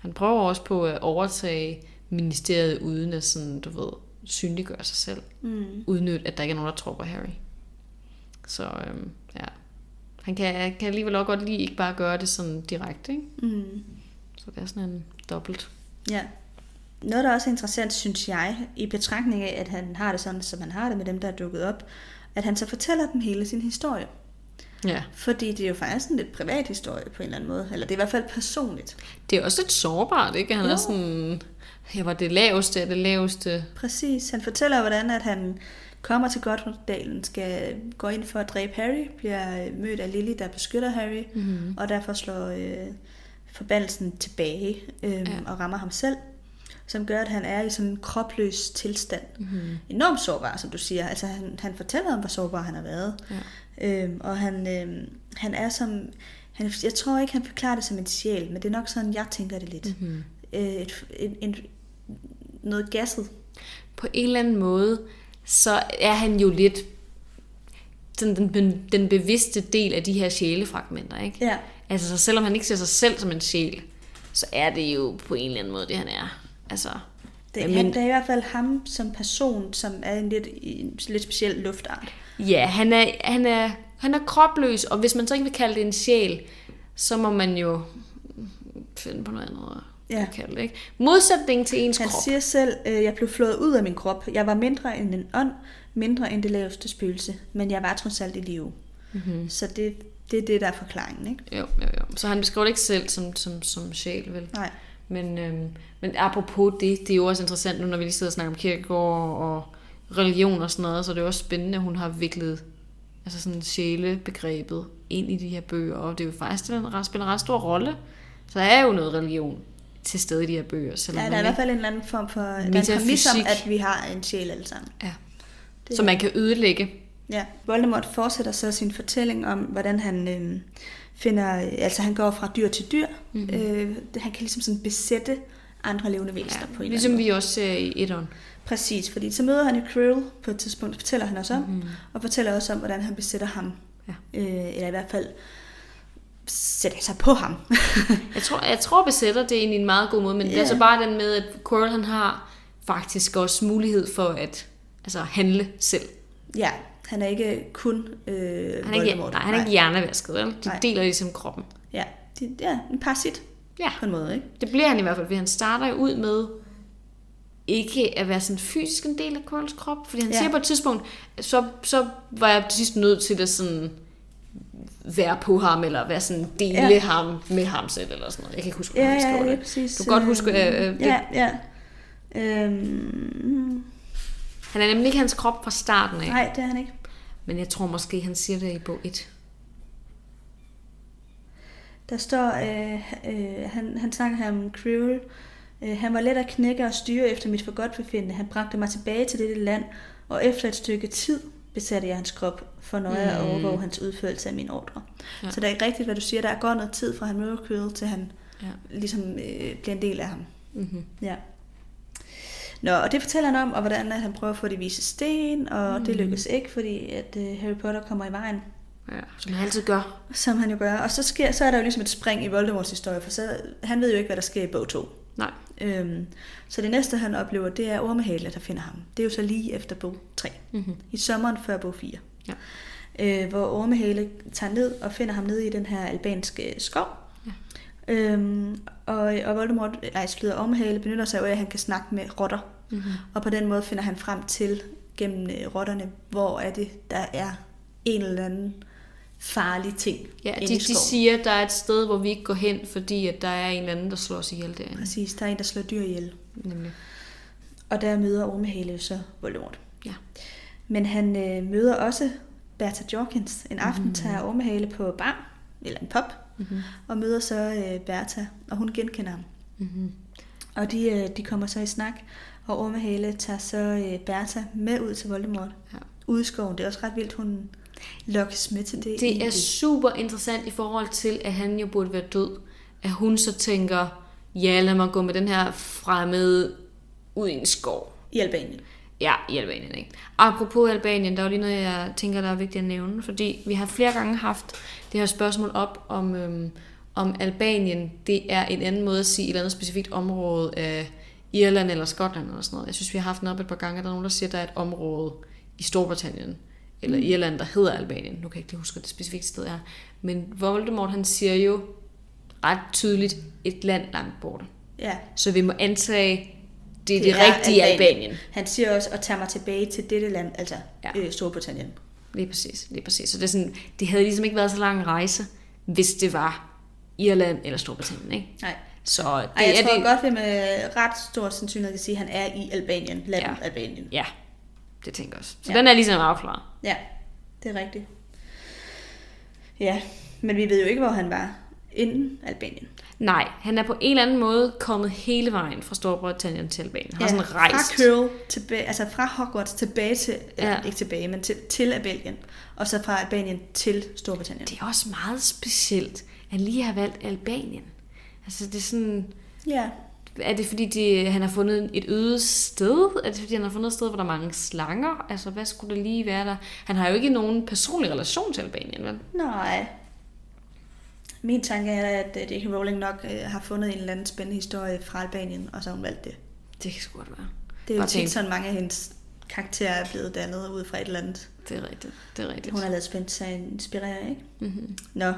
Han prøver også på at overtage ministeriet uden at sådan, du ved, synliggøre sig selv. Mm. Udnytte, at der ikke er nogen, der tror på Harry. Så øhm, ja, han kan, kan alligevel også godt lide ikke bare gøre det sådan direkte. Ikke? Mm. Så det er sådan en dobbelt. Ja. Noget, der også er interessant, synes jeg, i betragtning af, at han har det sådan, som han har det med dem, der er dukket op, at han så fortæller dem hele sin historie. Ja. Fordi det er jo faktisk en lidt privat historie på en eller anden måde. Eller det er i hvert fald personligt. Det er også lidt sårbart, ikke? Han jo. er sådan, jeg var det laveste af det laveste. Præcis. Han fortæller, hvordan at han kommer til Godfreddalen, skal gå ind for at dræbe Harry, bliver mødt af Lily, der beskytter Harry, mm-hmm. og derfor slår øh, forbandelsen tilbage øh, ja. og rammer ham selv som gør, at han er i sådan en kropløs tilstand. Mm-hmm. Enormt sårbar, som du siger. Altså, han, han fortæller om, hvor sårbar han har været. Ja. Øhm, og han, øhm, han er som... Han, jeg tror ikke, han forklarer det som en sjæl, men det er nok sådan, jeg tænker det lidt. Mm-hmm. Øh, et, en, en, noget gasset. På en eller anden måde, så er han jo lidt sådan den, den bevidste del af de her sjælefragmenter, ikke? Ja. Altså, så selvom han ikke ser sig selv som en sjæl, så er det jo på en eller anden måde det, han er. Altså, det, men, han, det er i hvert fald ham som person, som er en lidt, en lidt speciel luftart. Ja, han er, han, er, han er kropløs, og hvis man så ikke vil kalde det en sjæl, så må man jo finde på noget andet ja. kalde det. Ikke? Modsætning til ens han krop. Siger selv, øh, jeg blev flået ud af min krop. Jeg var mindre end en ånd, mindre end det laveste spøgelse, men jeg var trods alt i live. Mm-hmm. Så det, det er det, der er forklaringen, ikke? Jo, jo, jo. Så han beskriver det ikke selv som, som, som sjæl, vel? Nej. Men, øhm, men apropos det, det er jo også interessant nu, når vi lige sidder og snakker om kirkegård og religion og sådan noget, så det er også spændende, at hun har viklet altså sådan sjælebegrebet ind i de her bøger, og det er jo faktisk, det spiller en ret stor rolle. Så der er jo noget religion til stede i de her bøger. Selvom ja, der er i hvert fald en eller anden form for præmis om, at vi har en sjæl alle sammen. Ja. Det så man kan ødelægge. Ja, Voldemort fortsætter så sin fortælling om, hvordan han øh, finder, altså han går fra dyr til dyr. Mm-hmm. Øh, han kan ligesom sådan besætte andre levende væsener ja, på en Ligesom vi også ser i etteren. Præcis, fordi så møder han jo Krill på et tidspunkt, fortæller han også om, mm-hmm. og fortæller også om, hvordan han besætter ham. Ja. Øh, eller i hvert fald sætter sig på ham. <laughs> jeg, tror, jeg tror besætter det er egentlig en meget god måde, men yeah. det er så bare den med, at Quirrell han har faktisk også mulighed for at altså, handle selv. Ja, han er ikke kun øh, han er ikke, Nej, han er ikke hjernevasket, vel? De nej. deler ligesom kroppen. Ja, de, ja en parasit ja. på en måde, ikke? Det bliver han i hvert fald, fordi han starter ud med ikke at være sådan fysisk en del af Quirrells krop, fordi han ja. siger på et tidspunkt, så, så var jeg til sidst nødt til at sådan være på ham, eller være sådan dele ja. ham med ham selv, eller sådan noget. Jeg kan ikke huske, hvordan ja, han ja, det. Præcis. Du kan godt huske... Øh, øh, det. Ja, ja. Øhm. Han er nemlig ikke hans krop fra starten af. Nej, det er han ikke. Men jeg tror måske, han siger det i bog 1. Der står, øh, øh, han, han sang her om Krill. Øh, han var let at knække og styre efter mit forgodtbefindende. Han bragte mig tilbage til dette land, og efter et stykke tid besatte jeg hans krop for nøje mm. at overvåge hans udførelse af mine ordre. Ja. Så det er ikke rigtigt, hvad du siger. Der går noget tid fra han møder Krill, til han ja. ligesom øh, bliver en del af ham. Mm-hmm. Ja. Nå, og det fortæller han om, og hvordan at han prøver at få de vise sten, og mm. det lykkes ikke, fordi at uh, Harry Potter kommer i vejen. Ja, som han altid gør. Som han jo gør. Og så, sker, så er der jo ligesom et spring i Voldemorts historie, for så, han ved jo ikke, hvad der sker i bog 2. Nej. Øhm, så det næste, han oplever, det er Ormehale, der finder ham. Det er jo så lige efter bog 3. Mm-hmm. I sommeren før bog 4. Ja. Øh, hvor Ormehale tager ned og finder ham nede i den her albanske skov. Ja. Øhm, og, og Voldemort, nej, slutter Ormehale, benytter sig af, at han kan snakke med rotter. Mm-hmm. Og på den måde finder han frem til, gennem øh, rotterne, hvor er det, der er en eller anden farlig ting. Ja, de, de siger, at der er et sted, hvor vi ikke går hen, fordi at der er en eller anden, der slår os ihjel derinde. Præcis, der er en, der slår dyr ihjel. Nemlig. Og der møder Ormehale så Voldemort. Ja. Men han øh, møder også Bertha Jorkins. En aften mm-hmm. tager Ormehale på bar, eller en pop, mm-hmm. og møder så øh, Bertha, og hun genkender ham. Mm-hmm. Og de, øh, de kommer så i snak, og Ormehale tager så øh, Bertha med ud til Voldemort. Ja. Ude i skoven. Det er også ret vildt, hun lokkes med til det. Det er super interessant i forhold til, at han jo burde være død. At hun så tænker, ja, lad mig gå med den her fremmede ud i en skov. I Albanien. Ja, i Albanien, ikke? Apropos Albanien, der er jo lige noget, jeg tænker, der er vigtigt at nævne, fordi vi har flere gange haft det her spørgsmål op om, øhm, om Albanien, det er en anden måde at sige et eller andet specifikt område af Irland eller Skotland eller sådan noget. Jeg synes, vi har haft den op et par gange, at der er nogen, der siger, at der er et område i Storbritannien eller mm. Irland, der hedder Albanien. Nu kan jeg ikke lige huske, hvad det specifikt sted er. Men Voldemort, han siger jo ret tydeligt, et land langt borte. Ja. Så vi må antage, det er det, Det er rigtige Albanien. Albanien. Han siger også at tage mig tilbage til dette land, altså Ja. øh, Storbritannien. Lige præcis, lige præcis. Så det, er sådan, det havde ligesom ikke været så lang en rejse, hvis det var Irland eller Storbritannien, ikke? Nej. Så det Ej, jeg er tror det, godt, vi med ret stor sandsynlighed kan sige, at han er i Albanien, landet ja. Albanien. Ja, det tænker også. Så ja. Ja. den er ligesom afklaret. Ja, det er rigtigt. Ja, men vi ved jo ikke, hvor han var inden Albanien. Nej, han er på en eller anden måde kommet hele vejen fra Storbritannien til Albanien. Han har sådan fra rejst. Curl tilbage, altså fra Hogwarts tilbage til, Ja. ja. ikke tilbage, men til, til Albanien. Og så fra Albanien til Storbritannien. Det er også meget specielt, at lige har valgt Albanien. Altså det er sådan... Ja, Er det fordi, de, han har fundet et øde sted? Er det fordi, han har fundet et sted, hvor der er mange slanger? Altså, hvad skulle det lige være der? Han har jo ikke nogen personlig relation til Albanien, vel? nej. Min tanke er, at øh, J.K. Rowling nok øh, har fundet en eller anden spændende historie fra Albanien, og så har hun valgt det. Det kan sgu godt være. Det er jo tit sådan, mange af hendes karakterer er blevet dannet ud fra et eller andet. Det er rigtigt. Det er rigtigt. Hun har lavet spændt sig inspirere, ikke? Mm-hmm. Nå.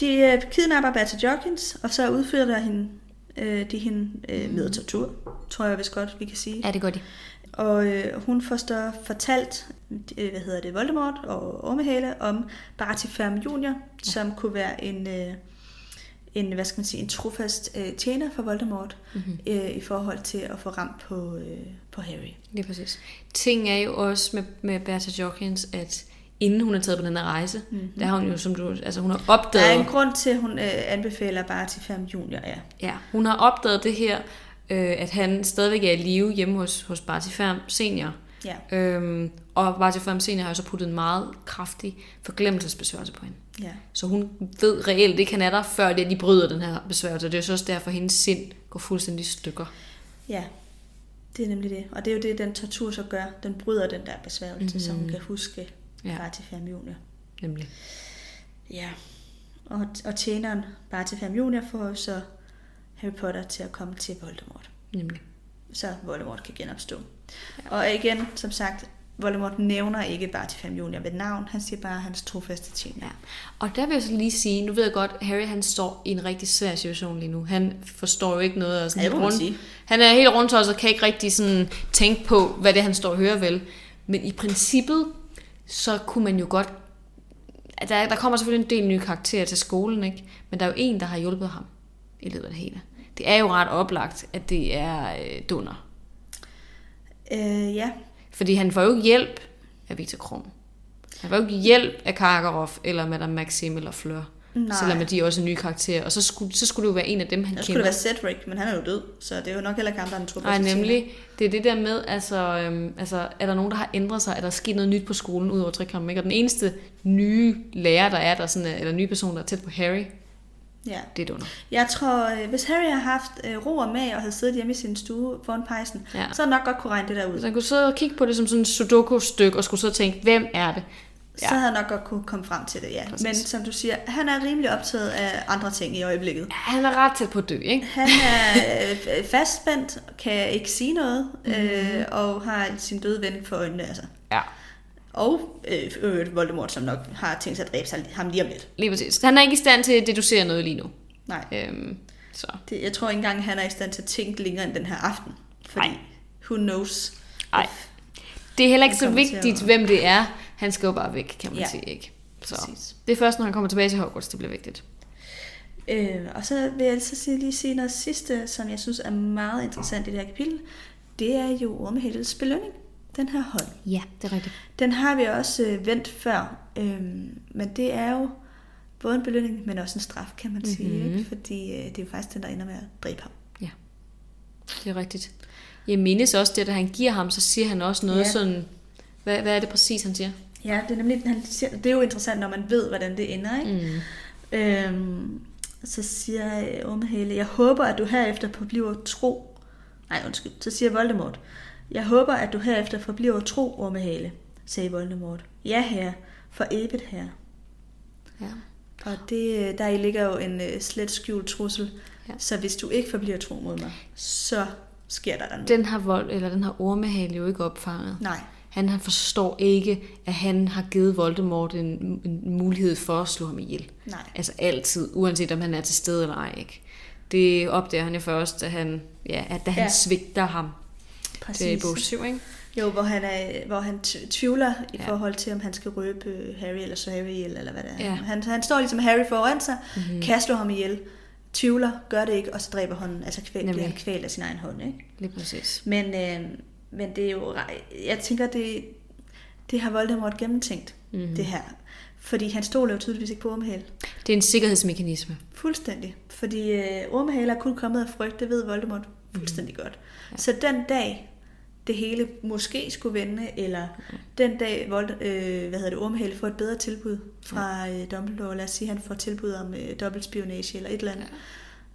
De øh, kidnapper Bertha Jorkins, og så udfører der hende, øh, de hende øh, med tortur, tror jeg vist godt, vi kan sige. Ja, det gør de. Og øh, hun får så fortalt, øh, hvad hedder det, Voldemort og Ormehale om Barty Ferm Jr., ja. som kunne være en, øh, en, hvad skal man sige, en trofast øh, tjener for Voldemort Mm-hmm. øh, i forhold til at få ramt på, øh, på Harry. Lige præcis. Ting er jo også med, med Bertha Jorkins, at inden hun er taget på den her rejse, mm-hmm. der har hun jo, som du, altså hun har Der er opdaget, en grund til, at hun øh, anbefaler Barty Ferm Jr., ja. ja, hun har opdaget det her, øh, at han stadigvæk er i live hjemme hos, hos Barty Ferm senior. Ja, Øhm, og Barty Ferm senior har så puttet en meget kraftig forglemmelsesbesværgelse på hende. ja. Så hun ved reelt ikke, han er der, før det, at de bryder den her besværgelse. Det er jo så også derfor, at hendes sind går fuldstændig i stykker. Ja, det er nemlig det. Og det er jo det, den tortur så gør. Den bryder den der besværgelse, mm-hmm. så hun kan huske Ja. Ferm Jr. Nemlig. Ja, og, og tjeneren Barty Ferm Jr. får jo så Harry Potter til at komme til Voldemort, Nemlig. så Voldemort kan genopstå. Ja. Og igen, som sagt, Voldemort nævner ikke Barty Ferm Jr. ved navn, han siger bare hans trofaste tjener. Ja. Og der vil jeg så lige sige, nu ved jeg godt, Harry han står i en rigtig svær situation lige nu. Han forstår jo ikke noget. Og sådan Ja, rundt. sige. Han er helt rundt og kan ikke rigtig sådan tænke på, hvad det er, han står og hører vel. Men i princippet, så kunne man jo godt... Der, der kommer selvfølgelig en del nye karakterer til skolen, ikke? Men der er jo en, der har hjulpet ham i løbet af det hele. Det er jo ret oplagt, at det er øh, Dunner. Øh, ja, Fordi han får jo ikke hjælp af Victor Krum. Han får jo ikke hjælp af Karkaroff, eller Madame Maxim, eller Fleur. Nej. Selvom de er også nye karakterer. Og så skulle, så skulle det jo være en af dem, han der skulle kender. det være Cedric, men han er jo død, så det er jo nok heller ikke ham, der er den Nej, nemlig. Det er det der med, altså, øhm, altså, er der nogen, der har ændret sig? Er der sket noget nyt på skolen, ud over Trikram? Ikke? Og den eneste nye lærer, der er der, sådan, er- eller nye person, der er tæt på Harry, Ja. det er Dunner. Jeg tror, øh, hvis Harry har haft øh, ro og mag og havde siddet hjemme i sin stue foran pejsen, Ja. så havde nok godt kunne regne det der ud. Så han kunne sidde og kigge på det som sådan et sudoku-stykke, og skulle så tænke, hvem er det? Så havde han nok godt kunne komme frem til det, ja. Præcis. Men som du siger, han er rimelig optaget af andre ting i øjeblikket. Han er ret tæt på at dø, ikke? Han er <laughs> øh, fastspændt, kan ikke sige noget, Mhm. øh, og har sin døde ven for øjnene. Altså. Ja. Og øh, øvrigt Voldemort, som nok har tænkt sig at dræbe sig, ham lige om lidt. Lige præcis. Han er ikke i stand til at deducere noget lige nu. Nej, Øhm, så. det, jeg tror ikke engang, han er i stand til at tænke længere end den her aften. Fordi, Nej. who knows? Ej. Det er heller ikke så vigtigt, at- hvem det er. Han skal jo bare væk, kan man Ja. sige, ikke? Så Præcis. det er først, når han kommer tilbage til Hogwarts, det bliver vigtigt. Øh, og så vil jeg så sige, lige sige noget sidste, som jeg synes er meget interessant i det her kapitel. Det er jo Ormehældes belønning, den her hånd. Ja, det er rigtigt. Den har vi også øh, vendt før, øhm, men det er jo både en belønning, men også en straf, kan man sige. Mhm. Ikke? Fordi øh, det er jo faktisk den, der ender med at dræbe ham. Det er rigtigt. Jeg mindes også det, at han giver ham, så siger han også noget Ja. sådan... Hvad, hvad er det præcis, han siger? Ja, det er nemlig, han siger, det er jo interessant, når man ved, hvordan det ender, ikke? Mm. Øhm, så siger Ormehale, jeg håber, at du herefter forbliver tro. Nej, undskyld. Så siger Voldemort, jeg håber, at du herefter forbliver tro, Ormehale, sagde Voldemort. Ja, herre, for evigt herre. Ja. Og det, der i ligger jo en uh, slet skjult trussel. Ja. Ja. Så hvis du ikke forbliver tro mod mig, så sker der noget. Den har vold, eller den har ormehale jo ikke opfanget. Nej. Han han forstår ikke, at han har givet Voldemort en, en mulighed for at slå ham ihjel. Nej. Altså altid, uanset om han er til stede eller ej. Ikke? Det opdager han jo først, da han, ja, at da han ja. Svigter ham. Det er i Præcis. bog 7, ikke? Jo, hvor han, er, hvor han tvivler i Ja. forhold til, om han skal røbe øh, Harry eller så Harry ihjel, eller hvad det er. Ja. Han, han står ligesom Harry foran sig, Mhm. mm-hmm. slå ham ihjel, tvivler, gør det ikke, og så dræber hånden, altså kvæl, bliver han kvæl af sin egen hånd. Ikke? Lige præcis. Men, øh, men det er jo, jeg tænker, det, det har Voldemort gennemtænkt, Mhm. mm-hmm. det her. Fordi han stoler jo tydeligvis ikke på Ormehale. Det er en sikkerhedsmekanisme. Fuldstændig. Fordi øh, Ormehale er kun kommet af frygt, det ved Voldemort fuldstændig mm. godt. Ja. Så den dag, det hele måske skulle vende, eller mm. den dag, Vold, øh, hvad hedder det, Ormehale får et bedre tilbud fra øh, Dumbledore, lad os sige, han får tilbud om øh, dobbeltspionage eller et eller andet, ja.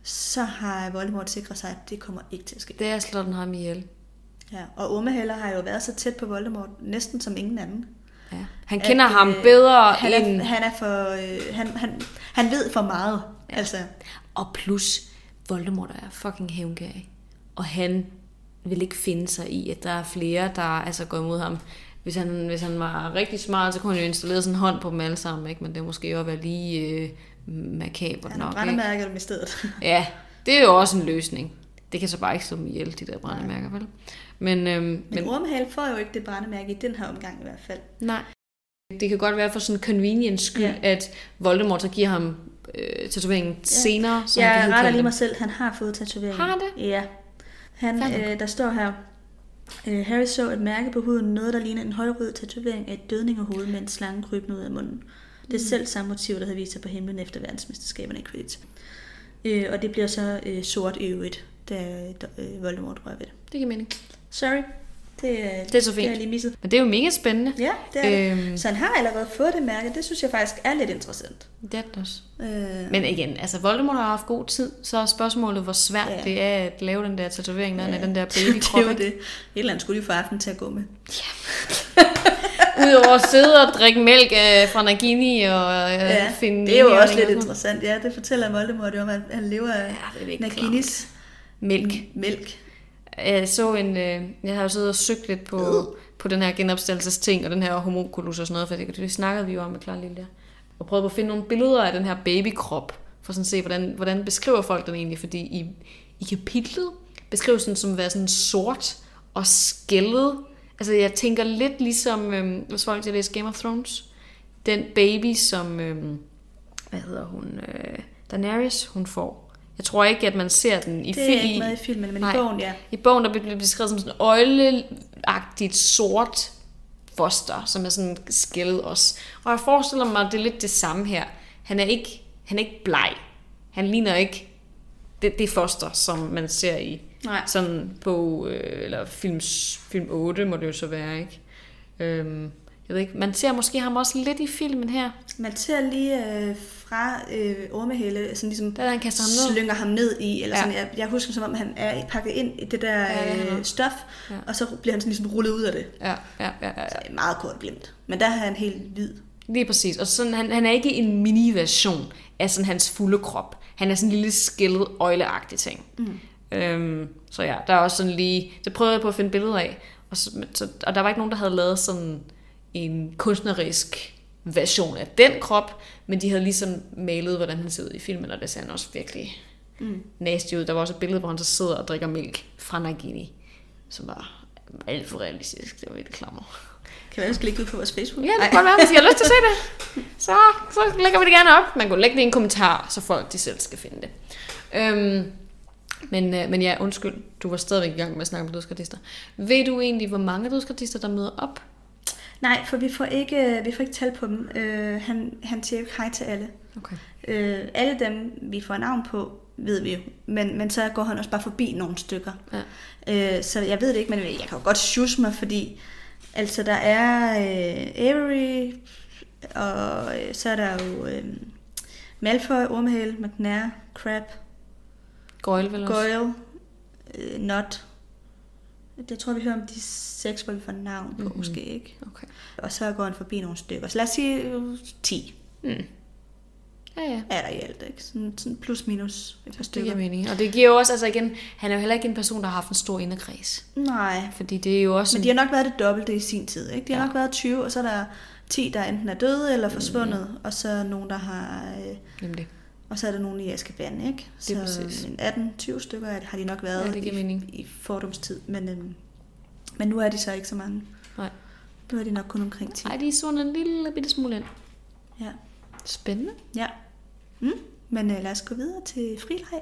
så har Voldemort sikret sig, at det kommer ikke til at ske. Det er slår den ham ihjel. Ja. Og Ormehale har jo været så tæt på Voldemort, næsten som ingen anden. Ja. Han kender At, ham øh, bedre han end... er, han er for, øh, han, han, han ved for meget. Ja. Altså, Og plus, Voldemort er fucking hævngærig. Og han vil ikke finde sig i, at der er flere, der altså går imod ham. Hvis han, hvis han var rigtig smart, så kunne han jo installere sådan en hånd på dem alle sammen. Ikke? Men det måske jo at være lige øh, makabert han nok. har Ikke? brændemærket dem i stedet. Ja, det er jo også en løsning. Det kan så bare ikke slå dem ihjel, de der brændemærker, vel? Men, øhm, Men, men Ormehale får jo ikke det brændemærke i den her omgang i hvert fald. nej. Det kan godt være for sådan convenience skyld, ja. At Voldemort så giver ham øh, tatoveringen ja. senere. Så han jeg kan retter lige mig selv, han har fået tatoveringen. Har han det? Ja. Han, øh, der står her, øh, Harry så et mærke på huden, noget der ligner en højrød tatovering af et dødningehoved med en slange krybende ud af munden. Det er Mm. selv samme motiv, der havde vist sig på himlen efter verdensmesterskaberne i Quidditch. Øh, og det bliver så øh, sort i øvrigt, da øh, Voldemort rører ved det. Det giver mening. Sorry. Det, øh, Det er så Det fint. jeg lige misset. Men det er jo mega spændende. Ja, det er det. Øhm, Så han har allerede fået det mærke. Det synes jeg faktisk er lidt interessant. det er det også. Øh, Men igen, altså Voldemort har haft god tid, så er spørgsmålet, hvor svært ja. Ja. det er at lave den der tatovering, når er den der <laughs> det babykrop. er jo det. Et eller andet skulle de få aften til at gå med. <laughs> Udover at sidde og drikke mælk øh, fra Nagini og øh, Ja, finde det er jo også lidt interessant. Ja, det fortæller Voldemort jo om, at han lever af Ja, det er Naginis Mælk. mælk. Øh, jeg så en, øh, jeg har jo siddet og søgt lidt på, på den her genopstillelsesting, og den her hormonkolus og sådan noget, for det, det snakkede vi jo om med Clara Lille. Og prøvede på at finde nogle billeder af den her babykrop, for sådan at se, hvordan, hvordan beskriver folk den egentlig, fordi i, i kapitlet beskrives den som at være sådan sort og skældet. Altså jeg tænker lidt ligesom, øh, hvis folk til læser Game of Thrones, den baby, som, øh, hvad hedder hun, øh, Daenerys, hun får. Jeg tror ikke, at man ser den i Det er ikke med i filmen, men Nej. i bogen, ja. i bogen der bliver beskrevet som sådan en øjleagtigt sort foster, som er sådan skældet også. Og jeg forestiller mig, at det er lidt det samme her. Han er ikke, han er ikke bleg. Han ligner ikke det, det foster, som man ser i Nej. sådan på, øh, eller film, film 8 må det jo så være, ikke? Øhm, jeg ved ikke, man ser måske ham også lidt i filmen her, Man ser lige øh, fra øh, ormehæle, sådan ligesom da han kaster ham ned. slynger ham ned i, eller Ja. sådan, jeg, jeg husker som om, han er pakket ind i det der Ja, er han øh, stof, Ja. og så bliver han sådan ligesom rullet ud af det. Ja, ja, ja, ja, ja. Så meget kort glimt. Men der er han helt hvid. Lige præcis. Og sådan, han, han er ikke en mini-version af sådan hans fulde krop. Han er sådan en lille skældet, øjleagtig ting. Mm. Øhm, så ja, der er også sådan lige... Det prøvede jeg på at finde billeder af. Og, så, og der var ikke nogen, der havde lavet sådan en kunstnerisk version af den krop, men de havde ligesom malet, hvordan han ser ud i filmen, og det ser han også virkelig mm. nasty ud. Der var også et billede, hvor han så sidder og drikker mælk fra Nagini, som var alt for realistisk. Det var lidt klammer. Kan være, vi skal lægge ud på vores Facebook? Ja, det kan godt være, hvis I har lyst til at se det. <laughs> Så, så lægger vi det gerne op. Man kan lægge det i en kommentar, så folk de selv skal finde det. Øhm, men, øh, men ja, undskyld, du var stadigvæk i gang med at snakke om dødskartister. Ved du egentlig, hvor mange dødskartister, der møder op? Nej, for vi får ikke, vi får ikke tal på dem. Øh, han, han siger ikke hej til alle. Okay. Øh, alle dem, vi får navn på, ved vi jo. Men, men så går han også bare forbi nogle stykker. Ja. Øh, så jeg ved det ikke, men jeg kan jo godt sjuse mig, fordi Altså, der er øh, Avery, og øh, så er der jo øh, Malfoy, Ormehale, McNair, Crab, Goyle vel også? Goyle, øh, Not. Det tror vi hører om de seks, hvor vi får navn på, mm-hmm. måske ikke. Okay. Og så går han forbi nogle stykker. Så lad os sige øh, 10 Mm. Ja, ja. er der i alt, ikke? Sådan, sådan plus minus et par Det stykker. giver mening. Og det giver jo også, altså igen, han er jo heller ikke en person, der har haft en stor inderkreds. Nej, Fordi det er jo også... men de har nok været det dobbelte i sin tid, ikke? De har Ja. nok været 20, og så er der 10, der enten er døde eller forsvundet, mm. og så nogen, der har... Øh, Nemlig. Og så er der nogen i Azkaban, ikke? Det er så præcis. en 18-20 stykker er har de nok været Ja, det i, mening. i fordumstid, men, øhm, men nu er de så ikke så mange. Nej. Nu er de nok kun omkring 10. Nej, de er sådan en lille bitte smule ind. Ja. Spændende. ja. Mm. Men øh, lad os gå videre til frileg.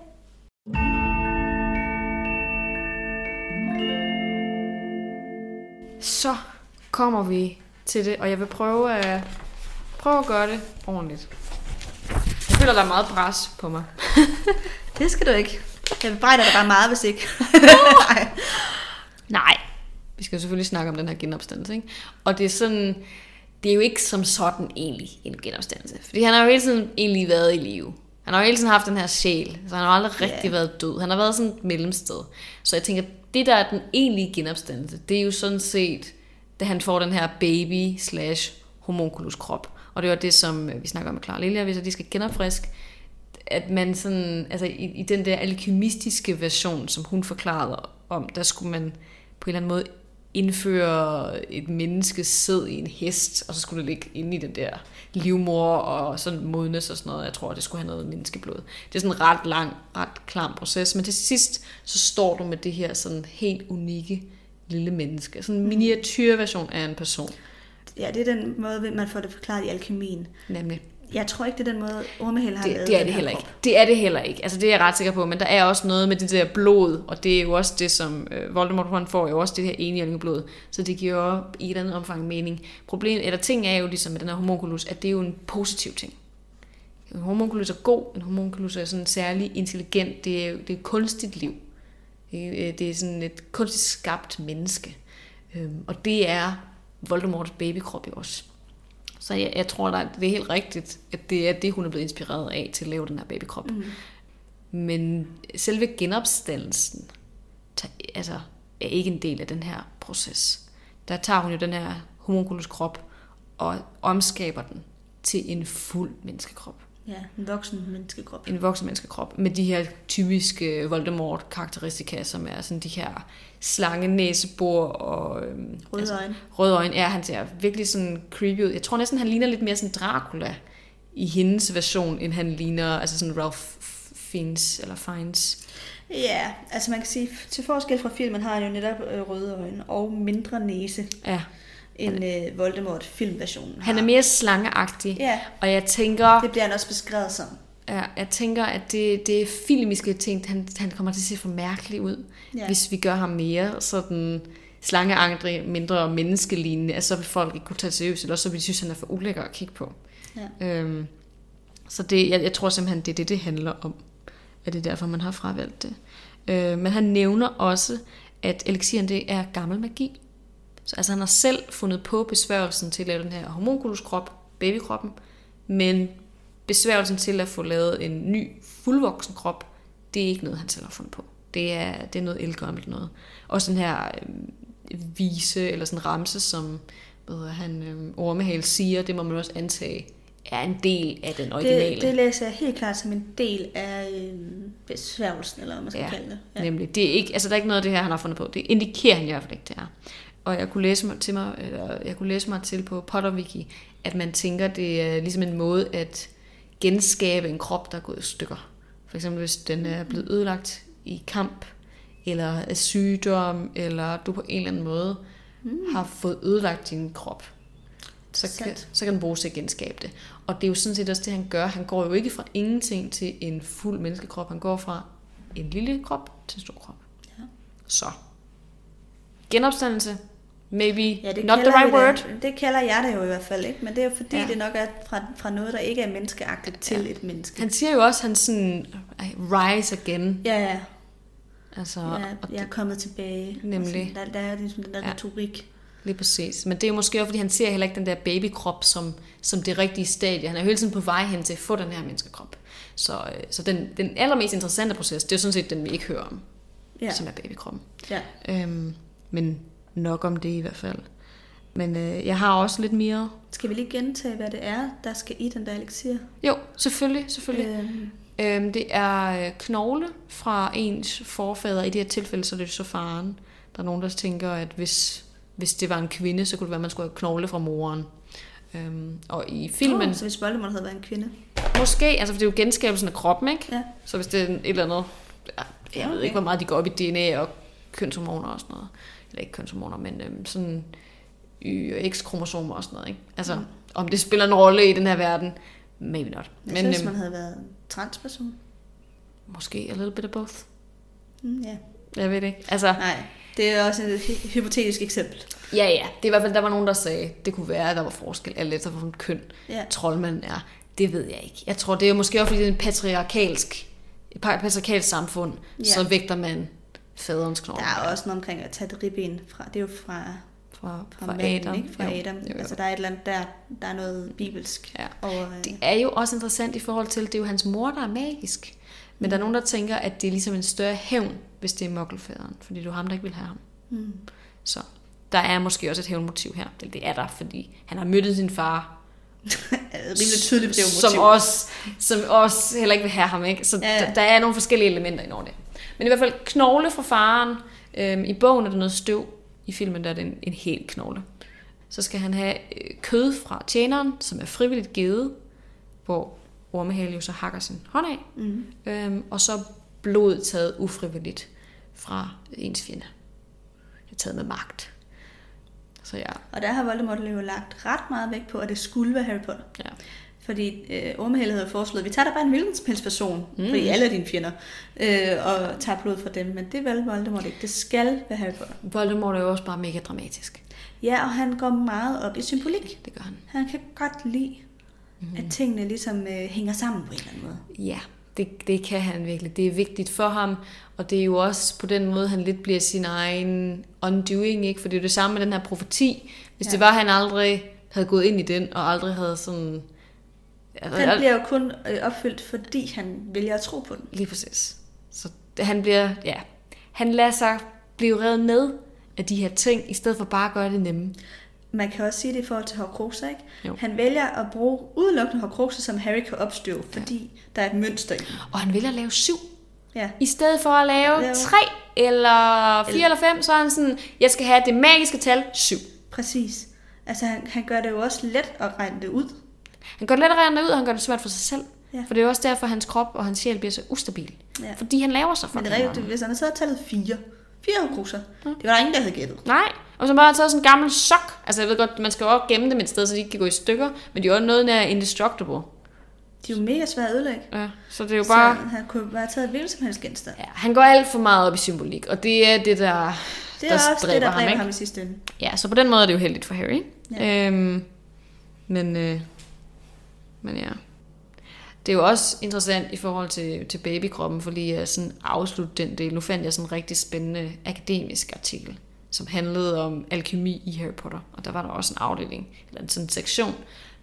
Så kommer vi til det, og jeg vil prøve at, prøve at gøre det ordentligt. Føler, der er meget pres på mig. <laughs> Det skal du ikke. Jeg bebrejder dig bare meget, hvis ikke. <laughs> Nej. Nej, vi skal jo selvfølgelig snakke om den her genopstandelse, ikke? Og det er sådan, det er jo ikke som sådan egentlig en genopstandelse. Fordi han har jo hele tiden egentlig været i live. Han har jo hele tiden haft den her sjæl, så han har aldrig rigtig været død. Han har været sådan et mellemsted. Så jeg tænker, det der er den egentlige genopstandelse, det er jo sådan set, da han får den her baby slash homunculus krop. Og det var det, som øh, vi snakker om med Clara Lilja, hvis de skal genopfriske, at man sådan, altså i, i den der alkymistiske version, som hun forklarede om, der skulle man på en eller anden måde indføre et menneskes sæd i en hest, og så skulle det ligge inde i den der livmor og sådan modnes og sådan noget. Jeg tror, det skulle have noget menneskeblod. Det er sådan en ret lang, ret klam proces, men til sidst, så står du med det her sådan helt unikke lille menneske. Sådan en miniatyrversion af en person, Ja, det er den måde, man får det forklaret i alkemien. nemlig. Jeg tror ikke, det er den måde, Ormehale har Det, lavet det er det heller krop. ikke. Det er det heller ikke. Altså det er jeg ret sikker på, men der er også noget med det der blod, og det er jo også det, som øh, Voldemort han får jo også det her blod, så det giver jo i et eller andet omfang mening. Problemet, eller ting er jo ligesom med den her homunculus, at det er jo en positiv ting. En homunculus er god, en homunculus er sådan særlig intelligent, det er, det er et kunstigt liv. Det er, øh, det er sådan et kunstigt skabt menneske. Øhm, og det er Voldemorts babykrop jo også. Så jeg, jeg tror, der, det er helt rigtigt, at det er det, hun er blevet inspireret af til at lave den her babykrop. Mm. Men selve genopstandelsen ta- altså, er ikke en del af den her proces. Der tager hun jo den her homunculus krop og omskaber den til en fuld menneskekrop. Ja, en voksen menneskekrop. En voksen menneskekrop med de her typiske Voldemort-karakteristika, som er sådan de her slange næsebor og øhm, Røde øjne. røde øjne. Ja, han ser virkelig sådan creepy ud. Jeg tror næsten, han ligner lidt mere sådan Dracula i hendes version, end han ligner altså sådan Ralph Fiennes eller Fiennes. Ja, altså man kan sige, til forskel fra filmen har han jo netop øh, røde øjne og mindre næse, Ja, end øh, Voldemort filmversionen har. han er mere slangeagtig. Ja, Og jeg tænker, det bliver han også beskrevet som. ja, jeg tænker at det, det filmiske ting, han, han kommer til at se for mærkelig ud, Ja. hvis vi gør ham mere sådan slangeagtig, mindre menneskelignende, altså så vil folk ikke kunne tage det seriøst, eller så vil de synes, han er for ulækker at kigge på. Ja. Øhm, så det, jeg, jeg tror simpelthen, det er det, det handler om. At det er derfor, man har fravalgt det. Øh, men han nævner også, at elixiren det er gammel magi. Så altså, han har selv fundet på besværgelsen til at lave den her homunculuskrop, babykroppen, men besværgelsen til at få lavet en ny fuldvoksen krop, det er ikke noget, han selv har fundet på. Det er, det er noget elgammelt noget. Også den her øh, vise, eller sådan ramse, som hvad han, øh, Ormehale siger, det må man også antage, er en del af den originale. Det, det læser jeg helt klart som en del af øh, besværgelsen, eller hvad man skal Ja, kalde det. Ja. Nemlig. Det er ikke, altså der er ikke noget af det her, han har fundet på. Det indikerer han i hvert fald ikke, det er. Og jeg kunne læse mig til mig, eller jeg kunne læse mig til på Potterwiki, at man tænker, det er ligesom en måde at genskabe en krop, der er gået i stykker. For eksempel hvis den er blevet ødelagt i kamp, eller af sygdom, eller du på en eller anden måde mm. har fået ødelagt din krop. Så kan, så kan den bruges til at genskabe det. Og det er jo sådan set også det, han gør. Han går jo ikke fra ingenting til en fuld menneskekrop. Han går fra en lille krop til en stor krop. Ja. Så. Genopstandelse. Maybe Ja, det not the right word. Det, det kalder jeg det jo i hvert fald ikke, men det er jo fordi, Ja. det nok er fra, fra noget, der ikke er menneskeagtigt til Ja. et menneske. Han siger jo også, han sådan rise again. Ja, ja, Altså, ja jeg er kommet tilbage. Nemlig. Sådan, der, der er ligesom den der Ja. ja. retorik. Lige præcis. Men det er jo måske også, fordi han ser heller ikke den der babykrop som, som det rigtige stadie. Han er jo hele tiden på vej hen til at få den her menneskekrop. Så, øh, så den, den allermest interessante proces, det er jo sådan set den, vi ikke hører om, Ja. som er babykroppen. ja. Øhm, men nok om det i hvert fald. Men øh, jeg har også lidt mere... Skal vi lige gentage, hvad det er, der skal i den der elixir? Jo, selvfølgelig, selvfølgelig. Øhm, Øhm, det er øh, knogle fra ens forfader. I det her tilfælde, så er det så faren. Der er nogen, der tænker, at hvis, hvis det var en kvinde, så kunne det være, at man skulle have knogle fra moren. Øhm, og i filmen, oh, så hvis Voldemort havde været en kvinde. måske, altså for det er jo genskabelsen af kroppen, ikke? Ja. Så hvis det er et eller andet, jeg ved Okay. ikke, hvor meget de går op i DNA og kønshormoner og sådan noget. Eller ikke kønshormoner, men øhm, sådan Y- og X-kromosomer og sådan noget, ikke? Altså, mm. om det spiller en rolle i den her verden, maybe not. Men, Men hvis øhm, man havde været transperson. måske a little bit of both. Mm, ja. Jeg ved det ikke. Altså, Nej, det er også et hy- hypotetisk eksempel. ja, ja. Det er i hvert fald, der var nogen, der sagde, det kunne være, at der var forskel, alt efter hvilken køn Ja. troldmanden er. Det ved jeg ikke. Jeg tror, det er måske også, fordi det er en patriarkalsk, et patriarkalsk samfund, Ja. så vægter man faderens knogle. Der er også noget omkring at tage et ribben fra. Det er jo fra, fra, fra, fra manden, Adam. ikke? Fra Jo, Adam. Jo, jo. Altså, der er et eller andet der, der er noget bibelsk Ja. over... øh, Det er jo også interessant i forhold til, det er jo hans mor, der er magisk. Men der er nogen, der tænker, at det er ligesom en større hævn, hvis det er mokkelfaderen. Fordi det er ham, der ikke vil have ham. Mm. Så der er måske også et hævnmotiv her. Det, er der, fordi han har mødt sin far, <laughs> rimelig tydeligt, det er jo som motiv. også, som også heller ikke vil have ham. Ikke? Så Ja, der, der er nogle forskellige elementer i det. Men i hvert fald knogle fra faren. Øhm, I bogen er der noget støv. I filmen der er det en, en hel knogle. Så skal han have øh, kød fra tjeneren, som er frivilligt givet, hvor Ormehale jo så hakker sin hånd af. Mm. Øhm, og så blod taget ufrivilligt fra ens fjende. Det er taget med magt. Så ja, Og der har Voldemort jo lagt ret meget vægt på, at det skulle være Harry Potter. ja. Fordi øh, Ormehale havde foreslået, at vi tager da bare en hvilken som helst person, Mm. fordi alle er dine fjender, øh, og tager blod fra dem. Men det vil Voldemort ikke. Det skal være Harry Potter. Voldemort er jo også bare mega dramatisk. Ja, og han går meget op i symbolik. Det gør han. Han kan godt lide, mm. at tingene ligesom øh, hænger sammen på en eller anden måde. Ja, det, det kan han virkelig. Det er vigtigt for ham, og det er jo også på den måde, han lidt bliver sin egen undoing, ikke? For det er jo det samme med den her profeti. Hvis ja. Det var, han aldrig havde gået ind i den, og aldrig havde sådan... Han bliver jo kun øh, opfyldt, fordi han vælger at tro på den. Lige præcis. Så han bliver, ja, han lader sig blive revet med af de her ting, i stedet for bare at gøre det nemme. Man kan også sige det i forhold til Horcruxer, ikke? Jo. Han vælger at bruge udelukkende Horcruxer, som Harry kan opstøve, fordi der er et mønster i. Og han vælger at lave syv. Ja. I stedet for at lave Lave- tre eller fire eller fem, så er han sådan, jeg skal have det magiske tal syv. Præcis. Altså, han, han gør det jo også let at regne det ud. Han gør det let at ud, og han gør det svært for sig selv. Ja. For det er jo også derfor, at hans krop og hans sjæl bliver så ustabil. Ja. Fordi han laver sig for Men det er rigtigt, hvis han havde taget tallet 4. 4 Horcruxer. Det var der ingen, der havde gættet. Nej, og så bare har taget sådan en gammel sok. Altså jeg ved godt, man skal jo også gemme dem et sted, så de ikke kan gå i stykker. Men de er jo noget nær indestructible. De er jo mega svære at ødelægge. Ja, så det er jo bare... Så han kunne bare have taget hvilken som helst genstand. Ja, han går alt for meget op i symbolik, og det er det, der, Det der er også det, der dræber ham, ikke? ham i sidste ende. Ja, så på den måde er det jo heldigt for Harry. Ja. Ja. Øhm, men, øh, men ja. Det er jo også interessant i forhold til, til babykroppen, for lige at sådan afslutte den del. Nu fandt jeg sådan en rigtig spændende akademisk artikel, som handlede om alkemi i Harry Potter. Og der var der også en afdeling, eller en sådan sektion,